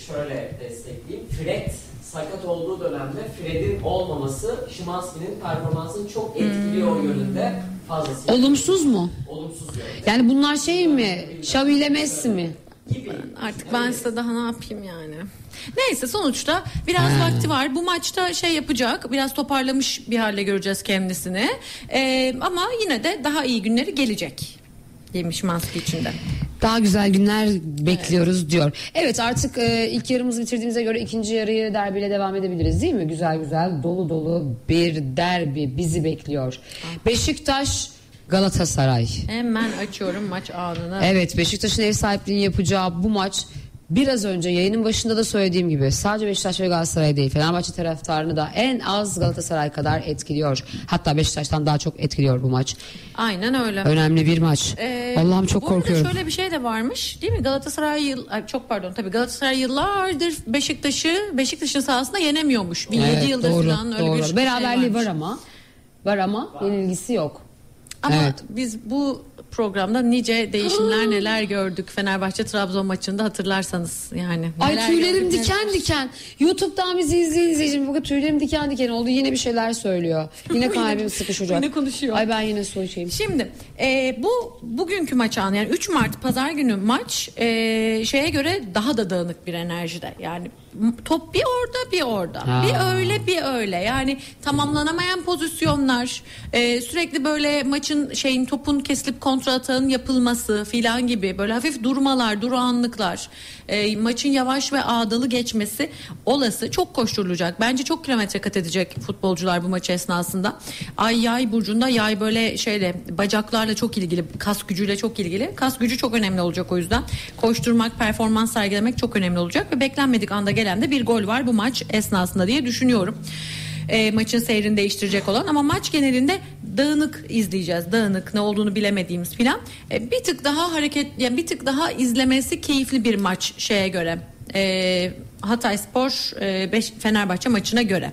Şöyle destekleyeyim. Fred sakat olduğu dönemde Fred'in olmaması Şimanski'nin performansını çok etkiliyor yönünde fazlasıyla. Olumsuz mu? Olumsuz yönde. Yani bunlar şey mi? İle Messi mi? Gibi. Artık ben size daha ne yapayım yani. Neyse sonuçta biraz vakti var. Bu maçta şey yapacak. Biraz toparlamış bir hale göreceğiz kendisini. Ee, ama yine de daha iyi günleri gelecek. Yemiş Manski içinde. Daha güzel günler bekliyoruz diyor. Evet artık e, ilk yarımızı bitirdiğimize göre ikinci yarıyı derbiyle devam edebiliriz değil mi? Güzel güzel dolu dolu bir derbi bizi bekliyor. Beşiktaş Galatasaray. Hemen açıyorum maç anını. Evet Beşiktaş'ın ev sahipliğini yapacağı bu maç biraz önce yayının başında da söylediğim gibi sadece Beşiktaş ve Galatasaray değil Fenerbahçe taraftarını da en az Galatasaray kadar etkiliyor. Hatta Beşiktaş'tan daha çok etkiliyor bu maç. Aynen öyle. Önemli bir maç. Ee, Allah'ım çok bu korkuyorum. şöyle bir şey de varmış değil mi? Galatasaray yıl, ay, çok pardon tabii Galatasaray yıllardır Beşiktaş'ı Beşiktaş'ın sahasında yenemiyormuş. 17 Evet, yıldır doğru, falan öyle doğru. bir şey Beraberliği varmış. var ama var ama yenilgisi yok. Ama Evet. biz bu programda nice değişimler neler gördük Fenerbahçe Trabzon maçında hatırlarsanız yani. Ay neler tüylerim gördük, neler- diken diken. YouTube'dan bizi izleyin izleyicim. Bakın tüylerim diken diken oldu. Yine bir şeyler söylüyor. Yine kalbim sıkışacak. yine konuşuyor. Ay ben yine su içeyim. Şimdi e, bu bugünkü maç anı yani 3 Mart pazar günü maç e, şeye göre daha da dağınık bir enerjide. Yani top bir orada bir orada. Ha. Bir öyle bir öyle. Yani tamamlanamayan pozisyonlar, e, sürekli böyle maçın şeyin topun kesilip kontra atağın yapılması filan gibi böyle hafif durmalar, durağanlıklar, e, maçın yavaş ve ağdalı geçmesi olası. Çok koşturulacak. Bence çok kilometre kat edecek futbolcular bu maç esnasında. Ay yay burcunda yay böyle şeyle bacaklarla çok ilgili, kas gücüyle çok ilgili. Kas gücü çok önemli olacak o yüzden. Koşturmak, performans sergilemek çok önemli olacak ve beklenmedik anda gelen de bir gol var bu maç esnasında diye düşünüyorum. E, maçın seyrini değiştirecek olan ama maç genelinde dağınık izleyeceğiz. Dağınık ne olduğunu bilemediğimiz filan. E, bir tık daha hareket yani bir tık daha izlemesi keyifli bir maç şeye göre. E, Hatay Spor e, Beş- Fenerbahçe maçına göre.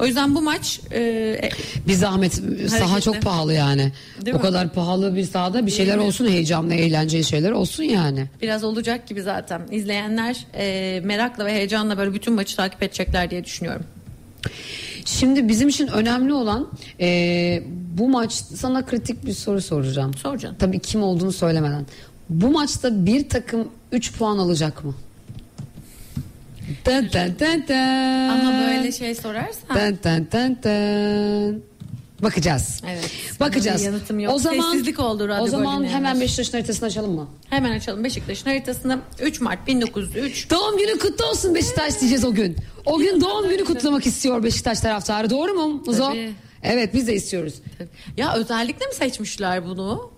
O yüzden bu maç e, e, Bir zahmet saha Hareketli. çok pahalı yani. Değil o mi? kadar pahalı bir sahada bir şeyler olsun heyecanlı eğlenceli şeyler olsun yani. biraz olacak gibi zaten. İzleyenler e, merakla ve heyecanla böyle bütün maçı takip edecekler diye düşünüyorum. Şimdi bizim için önemli olan e, bu maç sana kritik bir soru soracağım. Sor canım. Tabii kim olduğunu söylemeden. Bu maçta bir takım 3 puan alacak mı? Dın dın dın dın. Ama böyle şey sorarsan Dın dın dın dın. Bakacağız. Evet. Bakacağız. Yanıtım yok. O zaman Sessizlik oldu radyo O zaman hemen. Beşiktaş'ın haritasını açalım mı? hemen açalım Beşiktaş'ın haritasını 3 Mart 1903 Doğum günü kutlu olsun Beşiktaş diyeceğiz o gün. O gün doğum günü kutlamak istiyor Beşiktaş taraftarı. Doğru mu Muzo? Tabii. Evet biz de istiyoruz. Ya özellikle mi seçmişler bunu?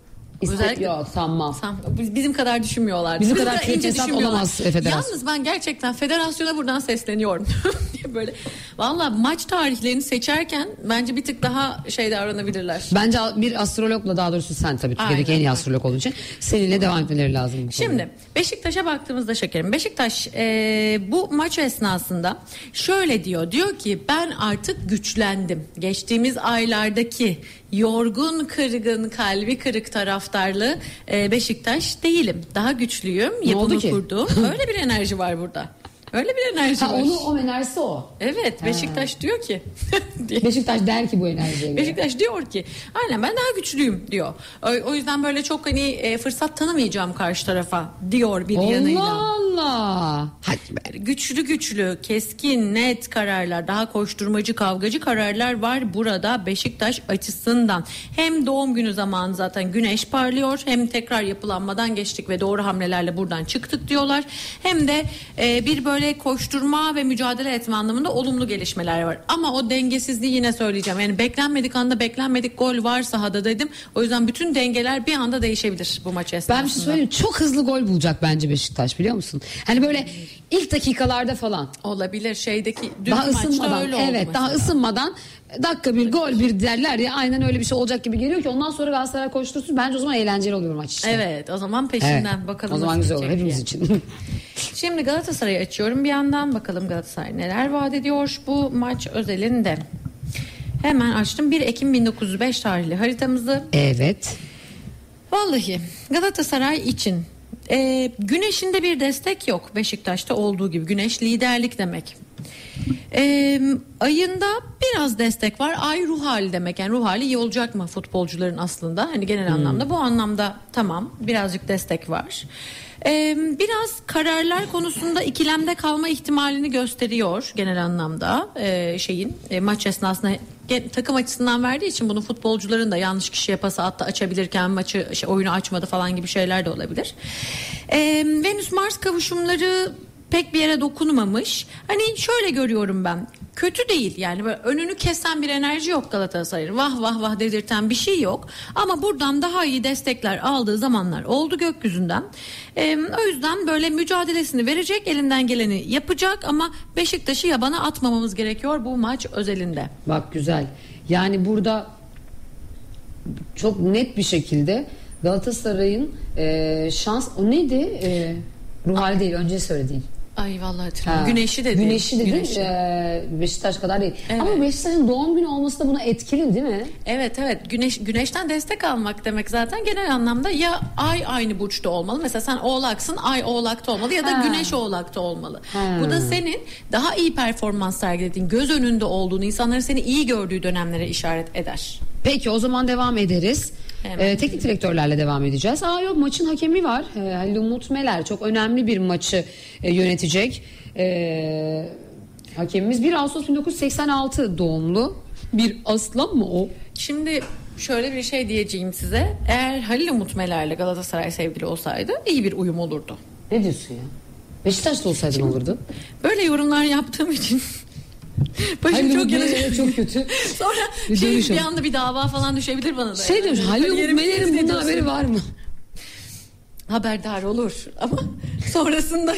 İstek yok sanmam. Sam- biz- Bizim kadar düşünmüyorlar. Bizim kadar ince kritik hesap düşünmüyorlar. olamaz, e, federasyon. Yalnız ben gerçekten federasyona buradan sesleniyorum. böyle valla maç tarihlerini seçerken bence bir tık daha şey davranabilirler. Bence bir astrologla daha doğrusu sen tabii Türkiye'deki Aynen. en iyi astrolog olduğun için seninle devam etmeleri lazım. bu konuda. Şimdi Beşiktaş'a baktığımızda şekerim Beşiktaş e, bu maç esnasında şöyle diyor diyor ki ben artık güçlendim geçtiğimiz aylardaki yorgun kırgın kalbi kırık taraftarlı e, Beşiktaş değilim daha güçlüyüm Ne oldu yapımı ki? kurdum öyle bir enerji var burada öyle bir enerji ha, var onu o enerjisi o. evet Beşiktaş diyor ki. Beşiktaş der ki bu enerjiye göre. Beşiktaş diyor ki aynen ben daha güçlüyüm diyor. O, yüzden böyle çok hani e, fırsat tanımayacağım karşı tarafa diyor bir yanıyla. Allah Allah. Hadi. Güçlü güçlü, keskin, net kararlar, daha koşturmacı, kavgacı kararlar var burada Beşiktaş açısından. Hem doğum günü zamanı zaten güneş parlıyor, hem tekrar yapılanmadan geçtik ve doğru hamlelerle buradan çıktık diyorlar. Hem de e, bir böyle koşturma ve mücadele etme anlamında olumlu gelişmeler var. Ama o dengesizliği yine söyleyeceğim. Yani beklenmedik anda beklenmedik gol var sahada dedim. O yüzden bütün dengeler bir anda değişebilir bu maç esnasında. Ben bir şey söyleyeyim çok hızlı gol bulacak bence Beşiktaş biliyor musun? Hani böyle ilk dakikalarda falan. Olabilir şeydeki dünkü Daha maçta ısınmadan öyle oldu evet daha mesela. ısınmadan dakika bir gol bir derler ya aynen öyle bir şey olacak gibi geliyor ki ondan sonra Galatasaray koştursun bence o zaman eğlenceli oluyor maç işte. Evet o zaman Evet. peşinden bakalım. O zaman güzel olur hepimiz için. Şimdi Galatasaray'ı açıyorum bir yandan bakalım Galatasaray neler vaat ediyor bu maç özelinde. Hemen açtım 1 Ekim 1905 tarihli haritamızı. evet. Vallahi Galatasaray için e, güneşinde bir destek yok Beşiktaş'ta olduğu gibi. Güneş liderlik demek. E, ayında biraz destek var. Ay ruh hali demek. Yani ruh hali iyi olacak mı futbolcuların aslında? Hani genel anlamda bu anlamda tamam birazcık destek var. E, biraz kararlar konusunda ikilemde kalma ihtimalini gösteriyor genel anlamda e, şeyin e, maç esnasında takım açısından verdiği için bunu futbolcuların da yanlış kişiye pası attı açabilirken maçı şey, oyunu açmadı falan gibi şeyler de olabilir. E, Venüs Mars kavuşumları pek bir yere dokunmamış. Hani şöyle görüyorum ben. Kötü değil yani böyle önünü kesen bir enerji yok Galatasaray'ın. Vah vah vah dedirten bir şey yok. Ama buradan daha iyi destekler aldığı zamanlar oldu gökyüzünden. Ee, o yüzden böyle mücadelesini verecek, elinden geleni yapacak ama Beşiktaş'ı yabana atmamamız gerekiyor bu maç özelinde. Bak güzel. Yani burada çok net bir şekilde Galatasaray'ın e, şans o neydi? E, ruh hali değil önce söylediğin. Ay vallahi Ha, hatırlamıyorum. Güneşi dedi. Güneşi dedi. Güneşi. e, Beşiktaş kadar değil. Evet. Ama Beşiktaş'ın doğum günü olması da buna etkili değil mi? Evet evet güneş güneşten destek almak demek zaten genel anlamda ya ay aynı burçta olmalı. Mesela sen oğlaksın ay oğlakta olmalı ya da Ha. güneş oğlakta olmalı. Ha. Bu da senin daha iyi performans sergilediğin göz önünde olduğunu insanların seni iyi gördüğü dönemlere işaret eder. Peki o zaman devam ederiz. Hemen. Ee, teknik direktörlerle devam edeceğiz. Aa yok maçın hakemi var. Halil Umut Meler çok önemli bir maçı e, yönetecek. Ee, hakemimiz 1 Ağustos 1986 doğumlu. Bir aslan mı o? Şimdi şöyle bir şey diyeceğim size. Eğer Halil Umut Meler'le Galatasaray sevgili olsaydı iyi bir uyum olurdu. Ne diyorsun ya? Beşiktaş'ta olsaydın olurdu. Böyle yorumlar yaptığım için başım Halil çok yanacak. çok kötü. Sonra Bir şey, bir anda bir dava falan düşebilir bana da. Şey yani. demiş Halil Umut Kariyerimi Meler'in tehdit bundan ediyorsun. haberi var mı? Haberdar olur ama sonrasında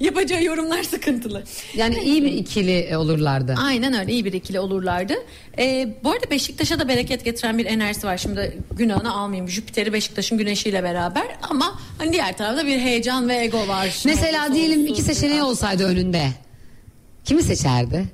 yapacağı yorumlar sıkıntılı. Yani iyi bir ikili olurlardı. Aynen öyle iyi bir ikili olurlardı. Ee, bu arada Beşiktaş'a da bereket getiren bir enerjisi var. Şimdi günahını almayayım. Jüpiter'i Beşiktaş'ın güneşiyle beraber ama hani diğer tarafta bir heyecan ve ego var. Mesela diyelim iki seçeneği olsaydı önünde. Kimi seçerdi?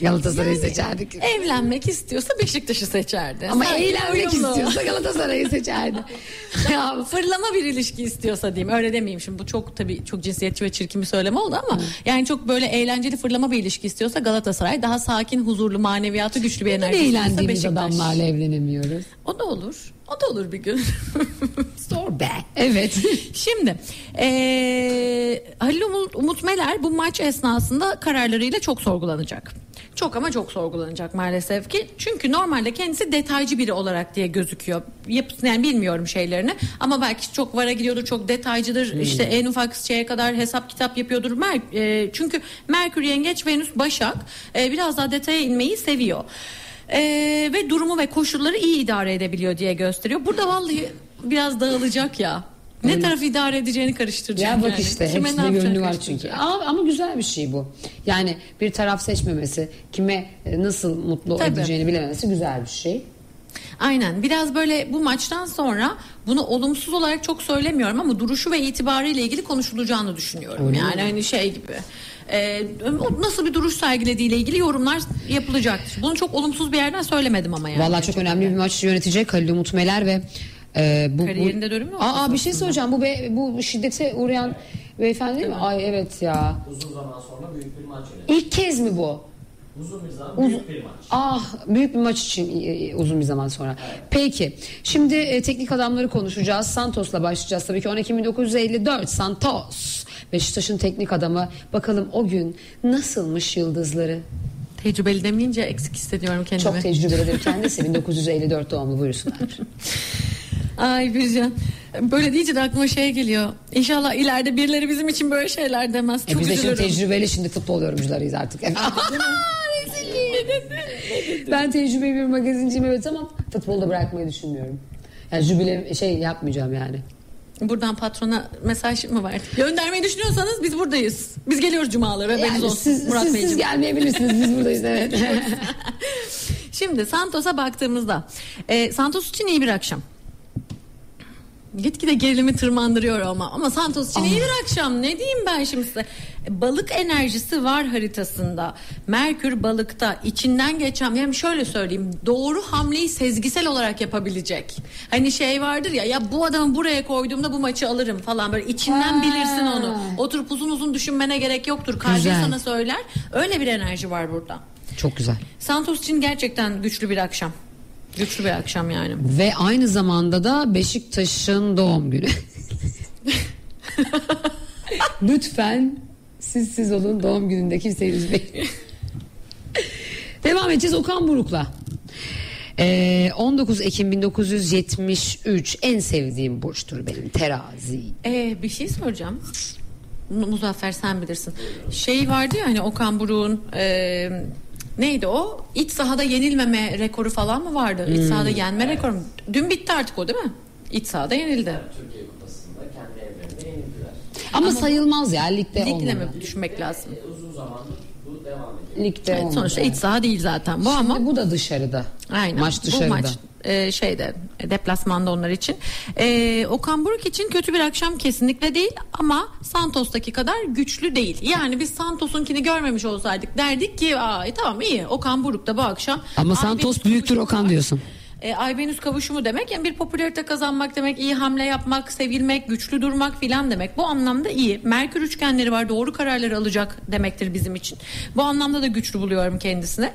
Galatasaray'ı Yani seçerdik. Evlenmek istiyorsa Beşiktaş'ı seçerdi. Ama Sanki eğlenmek istiyorsa Galatasaray'ı seçerdi. ya, Fırlama bir ilişki istiyorsa diyeyim öyle demeyeyim şimdi bu çok tabii çok cinsiyetçi ve çirkin bir söyleme oldu ama yani çok böyle eğlenceli fırlama bir ilişki istiyorsa Galatasaray daha sakin huzurlu maneviyatı güçlü bir enerji istiyorsa eğlendiğimiz Beşiktaş. adamlarla evlenemiyoruz. O da olur o da olur bir gün. Sor be. Evet. Şimdi eee Halil Umut, Umut Meler bu maç esnasında kararlarıyla çok sorgulanacak. Çok ama çok sorgulanacak maalesef ki. Çünkü normalde kendisi detaycı biri olarak diye gözüküyor. Yapısını yani bilmiyorum şeylerini ama belki çok vara gidiyordur, çok detaycıdır. İşte en ufak şeye kadar hesap kitap yapıyordur. Mer e, çünkü Merkür Yengeç, Venüs Başak e, biraz daha detaya inmeyi seviyor. E, ve durumu ve koşulları iyi idare edebiliyor diye gösteriyor. Burada vallahi biraz dağılacak ya. Ne taraf idare edeceğini karıştıracak. ya bak yani. işte Kime hepsinde gönlü var çünkü. Ama, ama güzel bir şey bu. Yani bir taraf seçmemesi, kime e, nasıl mutlu Tabii. edeceğini bilememesi güzel bir şey. Aynen biraz böyle bu maçtan sonra bunu olumsuz olarak çok söylemiyorum ama duruşu ve itibarıyla ilgili konuşulacağını düşünüyorum. yani hani şey gibi. E, nasıl bir duruş sergilediğiyle ilgili yorumlar yapılacaktır. Bunu çok olumsuz bir yerden söylemedim ama yani. Vallahi çok önemli bir maç yönetecek Halil Umut Meler ve e, bu, Kariyerinde bu... dönüm mü Aa, oldu bir şey söyleyeceğim. Bu be, bu şiddete uğrayan beyefendi değil mi? Ay evet ya. Uzun zaman sonra büyük bir maç yönetiyor. İlk kez mi bu? Uzun bir zaman büyük bir maç. Ah büyük bir maç için e, uzun bir zaman sonra. Peki şimdi e, teknik adamları konuşacağız. Santos'la başlayacağız tabii ki 10 Ekim 1954 Santos. Beşiktaş'ın teknik adamı. Bakalım o gün nasılmış yıldızları? Tecrübeli demeyince eksik hissediyorum kendimi. Çok tecrübelidir kendisi. 1954 doğumlu buyursunlar. Ay Bircan. Böyle deyince de aklıma şey geliyor. İnşallah ileride birileri bizim için böyle şeyler demez. E Çok biz de şimdi tecrübeli şimdi futbol yorumcularıyız artık. ben tecrübeli bir magazinciyim evet ama futbolda bırakmayı düşünmüyorum. Yani jübile şey yapmayacağım yani. Buradan patrona mesaj mı var? Göndermeyi düşünüyorsanız biz buradayız. Biz geliyoruz cumaları. Yani olsun siz, Murat siz, Beyciğim. siz gelmeyebilirsiniz biz buradayız evet. Şimdi Santos'a baktığımızda e, Santos için iyi bir akşam. Gitgide gerilimi tırmandırıyor ama. Ama Santos için iyi bir akşam. Ne diyeyim ben şimdi size? Balık enerjisi var haritasında. Merkür balıkta içinden geçen yani şöyle söyleyeyim doğru hamleyi sezgisel olarak yapabilecek. Hani şey vardır ya ya bu adamı buraya koyduğumda bu maçı alırım falan. Böyle içinden Ha. bilirsin onu. Oturup uzun uzun düşünmene gerek yoktur. Güzel. sana söyler. Öyle bir enerji var burada. Çok güzel. Santos için gerçekten güçlü bir akşam. Güçlü bir akşam yani. Ve aynı zamanda da Beşiktaş'ın doğum günü. Lütfen siz siz olun doğum gününde kimseyi üzmeyin. Devam edeceğiz Okan Buruk'la. Ee, 19 Ekim 1973 en sevdiğim burçtur benim terazi. Ee, bir şey soracağım. Mu- Muzaffer sen bilirsin. Şey vardı ya hani Okan Buruk'un e, neydi o? İç sahada yenilmeme rekoru falan mı vardı? İç sahada yenme rekoru mu? Dün bitti artık o değil mi? İç sahada yenildi. Türkiye Kupası'nda kendi evlerinde yenildiler. Ama, sayılmaz ya ligde Ligle olmadı. mi düşünmek lazım? E, uzun zamandır bu devam ediyor. Ligde Evet, olmadı. sonuçta iç saha değil zaten bu ama Şimdi bu da dışarıda. Aynen. Maç dışarıda. Bu maç e, şeyde deplasmanda onlar için. E, Okan Buruk için kötü bir akşam kesinlikle değil ama Santos'taki kadar güçlü değil. Yani biz Santos'unkini görmemiş olsaydık derdik ki Aa, e, tamam iyi Okan Buruk da bu akşam. Ama Santos büyüktür Okan diyorsun. E, Ay-Venüs kavuşumu demek yani bir popülarite kazanmak demek, iyi hamle yapmak, sevilmek, güçlü durmak filan demek. Bu anlamda iyi. Merkür üçgenleri var doğru kararları alacak demektir bizim için. Bu anlamda da güçlü buluyorum kendisini.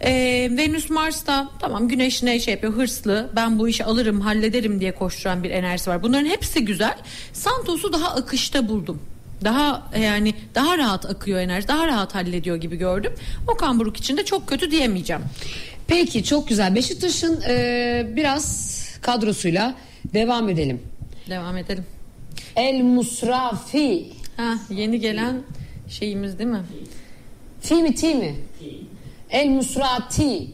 E, Venüs Mars da tamam güneş ne şey yapıyor hırslı ben bu işi alırım hallederim diye koşturan bir enerjisi var. Bunların hepsi güzel. Santos'u daha akışta buldum. Daha yani daha rahat akıyor enerji, daha rahat hallediyor gibi gördüm. Okan Buruk için de çok kötü diyemeyeceğim. Peki çok güzel. Beşiktaş'ın e, biraz kadrosuyla devam edelim. Devam edelim. El Musrafi. Ha, yeni gelen şeyimiz değil mi? Fi mi ti mi? El Musrati.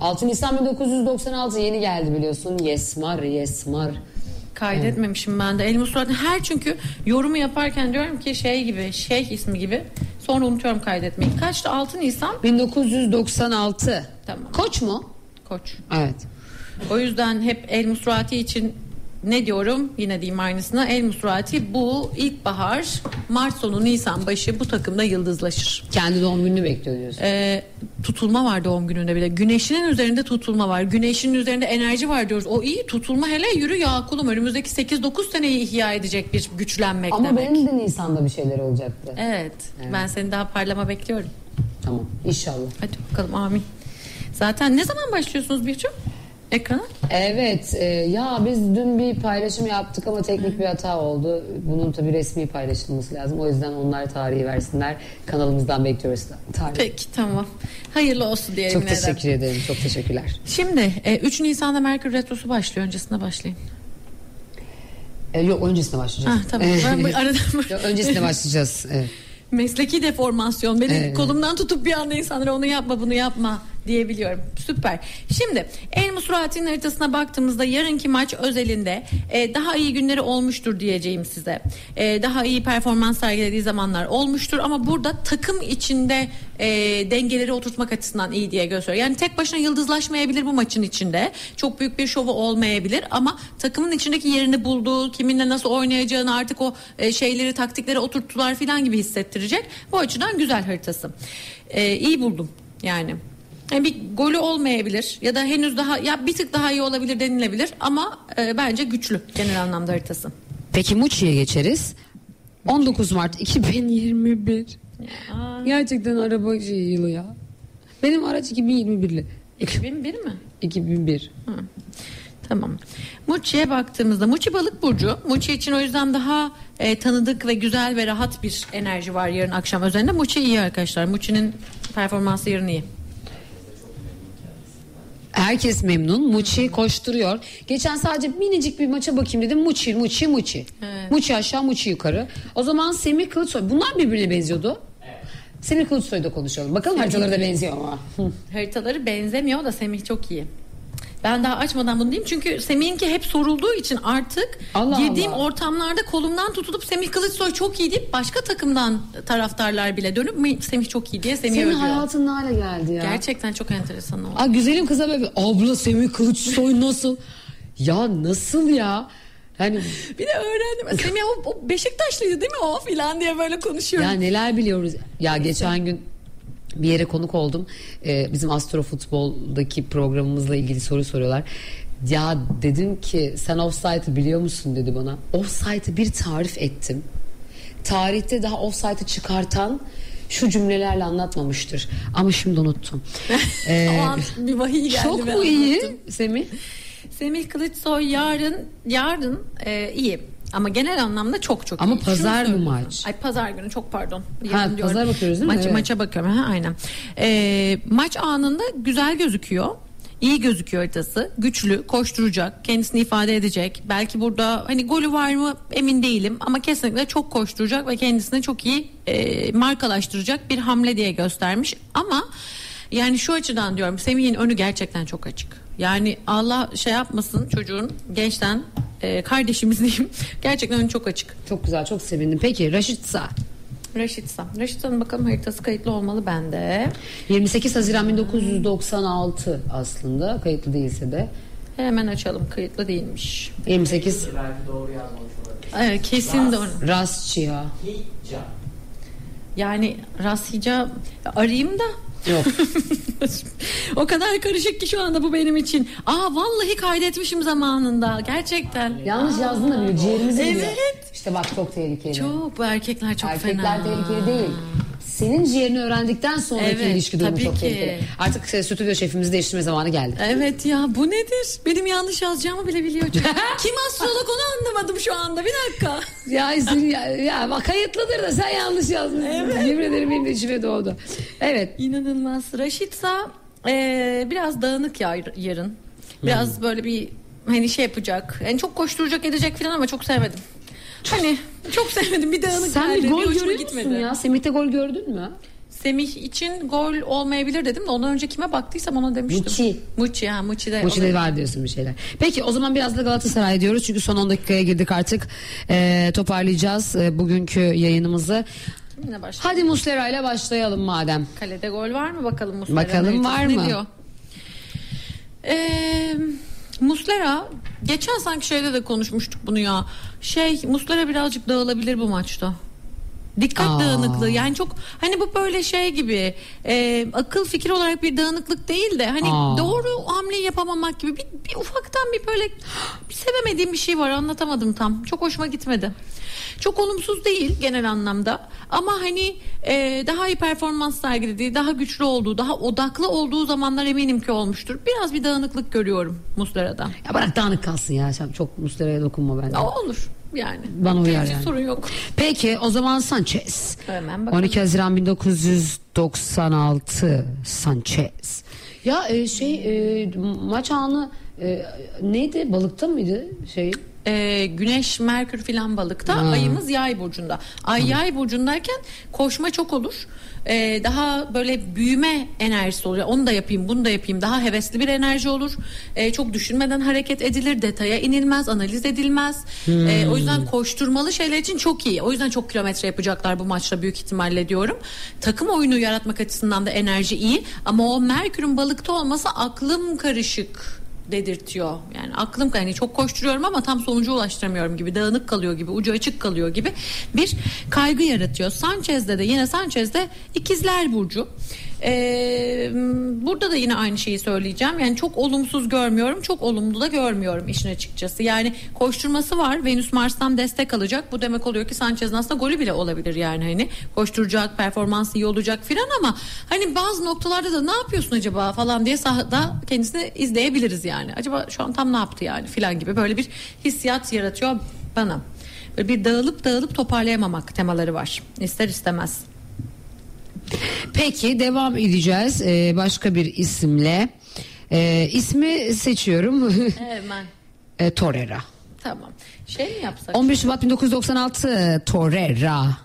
6 Nisan 1996 yeni geldi biliyorsun. Yesmar, Yesmar. Kaydetmemişim ben de. El Musrat her çünkü yorumu yaparken diyorum ki şey gibi, şeyh ismi gibi. Sonra unutuyorum kaydetmeyi. Kaçtı? 6 Nisan 1996. Tamam. Koç mu? Koç. Evet. O yüzden hep El Musrati için ne diyorum yine diyeyim aynısına El Musrati bu ilkbahar Mart sonu Nisan başı bu takımda yıldızlaşır. Kendi doğum gününü bekliyor diyorsun. Ee, tutulma var doğum gününde bile. Güneşinin üzerinde tutulma var. Güneşin üzerinde enerji var diyoruz. O iyi tutulma hele yürü ya kulum önümüzdeki 8-9 seneyi ihya edecek bir güçlenmek Ama demek. benim de Nisan'da bir şeyler olacaktı. Evet, Ben seni daha parlama bekliyorum. Tamam inşallah. Hadi bakalım amin. Zaten ne zaman başlıyorsunuz Birçok? Ekrana? Evet e, ya biz dün bir paylaşım yaptık ama teknik bir hata oldu. Bunun tabii resmi paylaşılması lazım. O yüzden onlar tarihi versinler. Kanalımızdan bekliyoruz tarih. Peki tamam. Hayırlı olsun diyelim. Çok teşekkür ederim. Çok teşekkürler. Şimdi e, 3 Nisan'da Merkür Retrosu başlıyor. Öncesinde başlayın. E, yok öncesine başlayacağız. Ah, tamam. Ben bu arada Yok, öncesine başlayacağız. Evet. mesleki deformasyon. Beni Evet. kolumdan tutup bir anda insanlara onu yapma bunu yapma diyebiliyorum. Süper. Şimdi El Musrati'nin haritasına baktığımızda yarınki maç özelinde e, daha iyi günleri olmuştur diyeceğim size. E, daha iyi performans sergilediği zamanlar olmuştur ama burada takım içinde e, dengeleri oturtmak açısından iyi diye gösteriyor. Yani tek başına yıldızlaşmayabilir bu maçın içinde. Çok büyük bir şovu olmayabilir ama takımın içindeki yerini bulduğu, kiminle nasıl oynayacağını artık o e, şeyleri, taktikleri oturttular falan gibi hissettirecek. Bu açıdan güzel haritası. E, iyi buldum yani. Yani bir golü olmayabilir ya da henüz daha ya bir tık daha iyi olabilir denilebilir ama e, bence güçlü genel anlamda haritası. Peki Muçi'ye geçeriz. 19 Mart 2021. Gerçekten araba şey yılı ya. Benim araç 2021'li. 2001 mi? 2001. Tamam. Muçi'ye baktığımızda Muçi balık burcu. Muçi için o yüzden daha e, tanıdık ve güzel ve rahat bir enerji var yarın akşam özelinde. Muçi iyi arkadaşlar. Muçi'nin performansı yarın iyi. Herkes memnun. Muçi koşturuyor. Geçen sadece minicik bir maça bakayım dedim. Muçi, Muçi, Muçi. Evet. Muçi aşağı, Muçi yukarı. O zaman Semih Kılıçsoy. Bunlar birbirine benziyordu. Semih Kılıçsoy'da konuşalım. Bakalım haritaları da benziyor ama. Haritaları benzemiyor da Semih çok iyi. Ben daha açmadan bunu diyeyim çünkü Semih'inki hep sorulduğu için artık Allah girdiğim Allah. ortamlarda kolumdan tutulup Semih Kılıçsoy çok iyi deyip başka takımdan taraftarlar bile dönüp "Mi- Semih çok iyi diye Semih Senin övüyor. hayatın ne hale geldi ya? Gerçekten çok enteresan oldu. Aa, güzelim kıza böyle abla Semih Kılıçsoy nasıl? ya nasıl ya? Hani Bir de öğrendim. Semih o, o Beşiktaşlıydı değil mi o filan diye böyle konuşuyorum. ya neler biliyoruz. Ya geçen gün bir yere konuk oldum. Ee, bizim astrofutboldaki programımızla ilgili soru soruyorlar. Ya dedim ki sen offside'ı biliyor musun dedi bana. Offside'ı bir tarif ettim. Tarihte daha offside'ı çıkartan şu cümlelerle anlatmamıştır. Ama şimdi unuttum. Ee, o an bir vahiy geldi. çok mu iyi. Semih? Semih Kılıçsoy yarın yarın e, iyi. Ama genel anlamda çok çok Ama iyi. pazar Şunu mı maç? Ay pazar günü çok pardon. Ha, Yarın diyorum. pazar bakıyoruz değil mi? Maç, Evet. Maça bakıyorum ha, aynen. E, maç anında güzel gözüküyor. İyi gözüküyor haritası. Güçlü, koşturacak, kendisini ifade edecek. Belki burada hani golü var mı emin değilim ama kesinlikle çok koşturacak ve kendisini çok iyi e, markalaştıracak bir hamle diye göstermiş. Ama yani şu açıdan diyorum Semih'in önü gerçekten çok açık. Yani Allah şey yapmasın çocuğun gençten e, kardeşimiz diyeyim. Gerçekten çok açık. Çok güzel çok sevindim. Peki Raşit Sağ. Raşitsa. Raşitsa'nın bakalım haritası kayıtlı olmalı bende. 28 Haziran 1996 aslında kayıtlı değilse de Hemen açalım kayıtlı değilmiş. 28 Belki doğru yazmamış olabilir. Evet kesin doğru. Rasçıya. Hicca. Yani Rashica arayayım da Yok. o kadar karışık ki şu anda bu benim için. Aa vallahi kaydetmişim zamanında. Gerçekten. Yanlış yazdın da. Ciğerimizi biliyor. Evet. İşte bak çok tehlikeli. Çok bu erkekler çok Erkekler fena. tehlikeli değil. Senin ciğerini öğrendikten sonraki Evet, ilişki durumu tabii çok ki. tehlikeli. Artık stüdyo şefimizi değiştirme zamanı geldi. Evet ya bu nedir? Benim yanlış yazacağımı bile biliyor. Kim astrolog onu anlamadım şu anda. Bir dakika. Ya, senin- ya, ya bak kayıtlıdır da sen yanlış yazmışsın. Yemin ederim benim de içime doğdu. Evet. İnanılmaz. Raşitsa e, biraz dağınık ya yarın. Biraz Hmm. böyle bir hani şey yapacak. Yani çok koşturacak edecek falan ama çok sevmedim. Hani çok sevmedim bir dağınık Sen bir gol görüyor musun ya? Semih'te gol gördün mü? Semih için gol olmayabilir dedim de ondan önce kime baktıysam ona demiştim. Muçi. Muçi ha Muçi'de. Muçi'de var diyorsun bir şeyler. Peki o zaman biraz da Galatasaray diyoruz. Çünkü son 10 dakikaya girdik artık. Ee, toparlayacağız e, bugünkü yayınımızı. Yine başlayalım. Hadi Muslera ile başlayalım madem. Kalede gol var mı bakalım Muslera'nın Bakalım var ne mı? diyor? Ee, Muslera geçen sanki şeyde de konuşmuştuk bunu ya. Şey Muslera birazcık dağılabilir bu maçta. Dikkat Aa. dağınıklığı yani çok hani bu böyle şey gibi e, akıl fikir olarak bir dağınıklık değil de hani Aa. doğru hamleyi yapamamak gibi bir, bir ufaktan bir böyle bir sevemediğim bir şey var anlatamadım tam çok hoşuma gitmedi. Çok olumsuz değil genel anlamda ama hani e, daha iyi performans sergilediği, daha güçlü olduğu, daha odaklı olduğu zamanlar eminim ki olmuştur. Biraz bir dağınıklık görüyorum Muslera'da. Ya bırak dağınık kalsın ya. Çok Muslera'ya dokunma bence. O olur yani. Bana uyar yani. sorun yok. Peki o zaman Sanchez. Hemen bakalım. 12 Haziran 1996 Sanchez. Ya e, şey e, maç anı e, neydi? Balıkta mıydı şey? Ee, güneş, Merkür filan balıkta, Ha. ayımız yay burcunda. Ay yay burcundayken koşma çok olur. Ee, daha böyle büyüme enerjisi oluyor. Onu da yapayım, bunu da yapayım. Daha hevesli bir enerji olur. Ee, çok düşünmeden hareket edilir, detaya inilmez, analiz edilmez. Ee, o yüzden koşturmalı şeyler için çok iyi. O yüzden çok kilometre yapacaklar bu maçta büyük ihtimalle diyorum. Takım oyunu yaratmak açısından da enerji iyi. Ama o Merkür'ün balıkta olması aklım karışık dedirtiyor. Yani aklım yani çok koşturuyorum ama tam sonuca ulaştıramıyorum gibi dağınık kalıyor gibi ucu açık kalıyor gibi bir kaygı yaratıyor. Sanchez'de de yine Sanchez'de ikizler burcu. Ee, burada da yine aynı şeyi söyleyeceğim. Yani çok olumsuz görmüyorum, çok olumlu da görmüyorum işin açıkçası. Yani koşturması var. Venüs Mars'tan destek alacak. Bu demek oluyor ki Sanchez'in aslında golü bile olabilir yani hani koşturacak, performansı iyi olacak filan ama hani bazı noktalarda da ne yapıyorsun acaba falan diye sahada kendisini izleyebiliriz yani. Acaba şu an tam ne yaptı yani filan gibi böyle bir hissiyat yaratıyor bana. Böyle bir dağılıp dağılıp toparlayamamak temaları var. İster istemez. Peki devam edeceğiz Ee, başka bir isimle. Ee, ismi seçiyorum. Hemen. e, Torreira. Tamam. Şey mi yapsak? 11 Şubat 1996 Torreira.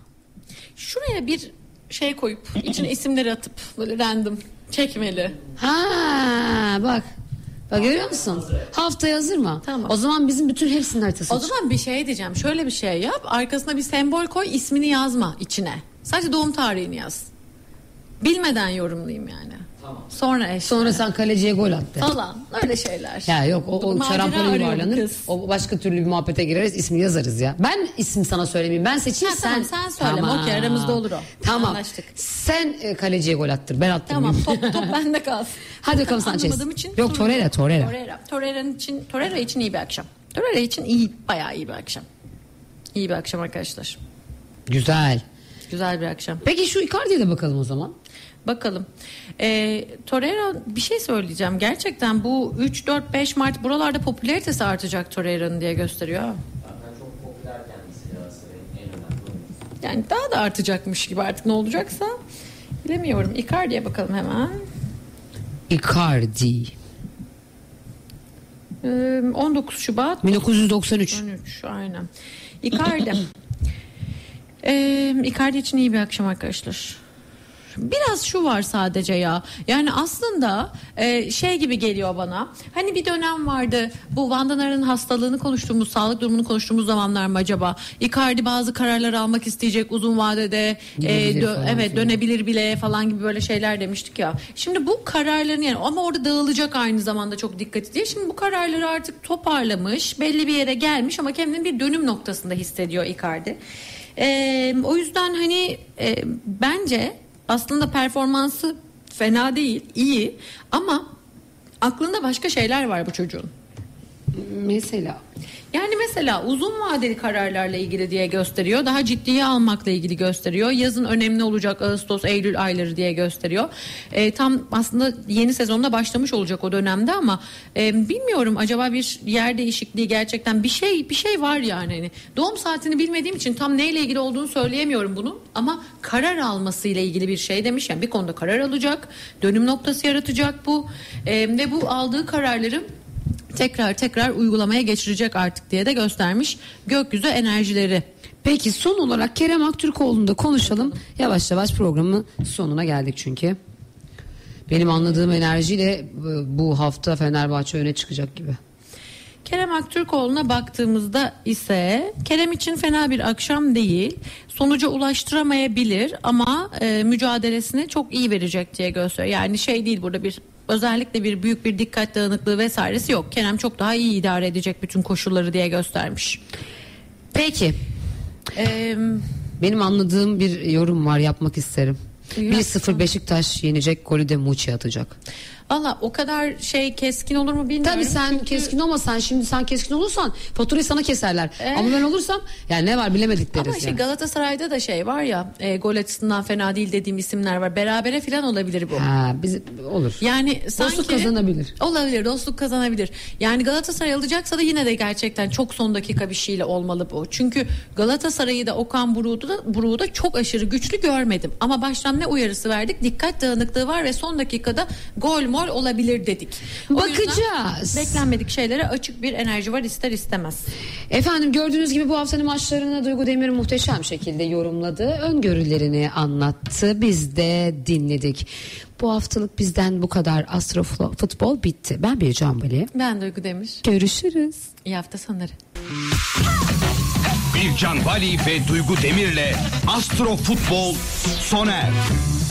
Şuraya bir şey koyup içine isimleri atıp böyle random çekmeli. Ha bak. Bak görüyor musun? Haftaya hazır mı? Tamam. O zaman bizim bütün hepsinin haritası. O zaman bir şey diyeceğim. Şöyle bir şey yap. Arkasına bir sembol koy. ismini yazma içine. Sadece doğum tarihini yaz. Bilmeden yorumlayayım yani. Tamam. Sonra eş. Sonra sen kaleciye gol attı. falan. Öyle şeyler. Ya yok o, o şarampole yuvarlanır. O başka türlü bir muhabbete gireriz. ismi yazarız ya. Ben isim sana söylemeyeyim. Ben seçeyim Ha, sen. tamam, sen söyleme. Okey, aramızda olur o. Tamam. Anlaştık. Sen e, kaleciye gol attır. Ben attım. Tamam top top bende kalsın. Hadi bakalım Sanchez. İçin. Yok Torreira Torreira. Torreira. Torreira'nın için Torreira için iyi bir akşam. Torreira için iyi bayağı iyi bir akşam. İyi bir akşam arkadaşlar. Güzel. Güzel bir akşam. Peki şu Icardi'ye de bakalım o zaman. Bakalım. Ee, Torreira bir şey söyleyeceğim. Gerçekten bu 3 4 5 Mart buralarda popülaritesi artacak Torreira'nın diye gösteriyor. Zaten çok popüler kendisi Galatasaray'ın en önemli. Yani daha da artacakmış gibi artık ne olacaksa bilemiyorum. Icardi'ye bakalım hemen. Icardi. Ee, 19 Şubat 1993. 13 aynen. Icardi. ee, Icardi için iyi bir akşam arkadaşlar. Biraz şu var sadece ya. Yani aslında e, şey gibi geliyor bana. Hani bir dönem vardı. Bu Vandanar'ın hastalığını konuştuğumuz, sağlık durumunu konuştuğumuz zamanlar mı acaba? Icardi bazı kararlar almak isteyecek uzun vadede. E, dö- falan evet filan. dönebilir bile falan gibi böyle şeyler demiştik ya. Şimdi bu kararların yani ama orada dağılacak aynı zamanda çok dikkat diye. Şimdi bu kararları artık toparlamış, belli bir yere gelmiş ama kendini bir dönüm noktasında hissediyor Icardi. E, o yüzden hani e, bence aslında performansı fena değil, iyi ama aklında başka şeyler var bu çocuğun. Mesela Yani mesela uzun vadeli kararlarla ilgili diye gösteriyor. Daha ciddiye almakla ilgili gösteriyor. Yazın önemli olacak Ağustos, Eylül ayları diye gösteriyor. E, tam aslında yeni sezonda başlamış olacak o dönemde ama e, bilmiyorum acaba bir yer değişikliği gerçekten bir şey bir şey var yani. Hani doğum saatini bilmediğim için tam neyle ilgili olduğunu söyleyemiyorum bunun ama karar alması ile ilgili bir şey demiş. Yani bir konuda karar alacak, dönüm noktası yaratacak bu E, ve bu aldığı kararları tekrar tekrar uygulamaya geçirecek artık diye de göstermiş gökyüzü enerjileri. Peki son olarak Kerem Aktürkoğlu'nu da konuşalım. Yavaş yavaş programın sonuna geldik çünkü. Benim anladığım enerjiyle bu hafta Fenerbahçe öne çıkacak gibi. Kerem Aktürkoğlu'na baktığımızda ise Kerem için fena bir akşam değil. Sonuca ulaştıramayabilir ama e, mücadelesini çok iyi verecek diye gösteriyor. Yani şey değil burada bir özellikle bir büyük bir dikkat dağınıklığı vesairesi yok. Kerem çok daha iyi idare edecek bütün koşulları diye göstermiş. Peki Eee benim anladığım bir yorum var yapmak isterim. Yap. 1-0 Beşiktaş yenecek golü de Muçi atacak. Valla o kadar şey keskin olur mu bilmiyorum. Tabii sen Çünkü- keskin olmasan şimdi sen keskin olursan faturayı sana keserler. Ama ben olursam yani ne var bilemedik deriz Ama işte yani. Galatasaray'da da şey var ya e, gol açısından fena değil dediğim isimler var. Berabere falan olabilir bu. Ha, biz olur. Yani sanki kazanabilir. Olabilir, dostluk kazanabilir. Yani Galatasaray alacaksa da yine de gerçekten çok son dakika bir şeyle olmalı bu. Çünkü Galatasaray'ı da Okan Buruk'u da, Buruk'u da çok aşırı güçlü görmedim. Ama baştan ne uyarısı verdik? Dikkat dağınıklığı var ve son dakikada gol mol olabilir dedik. O Bakacağız. Beklenmedik şeylere açık bir enerji var ister istemez. Efendim gördüğünüz gibi bu haftanın maçlarını Duygu Demir muhteşem şekilde yorumladı. Öngörülerini anlattı. Biz de dinledik. Bu haftalık bizden bu kadar Astro Futbol bitti. Ben bir Bali. Ben Duygu Demir. Görüşürüz. İyi hafta sonları. Bircan Bali ve Duygu Demir'le Astro Futbol sona erdi.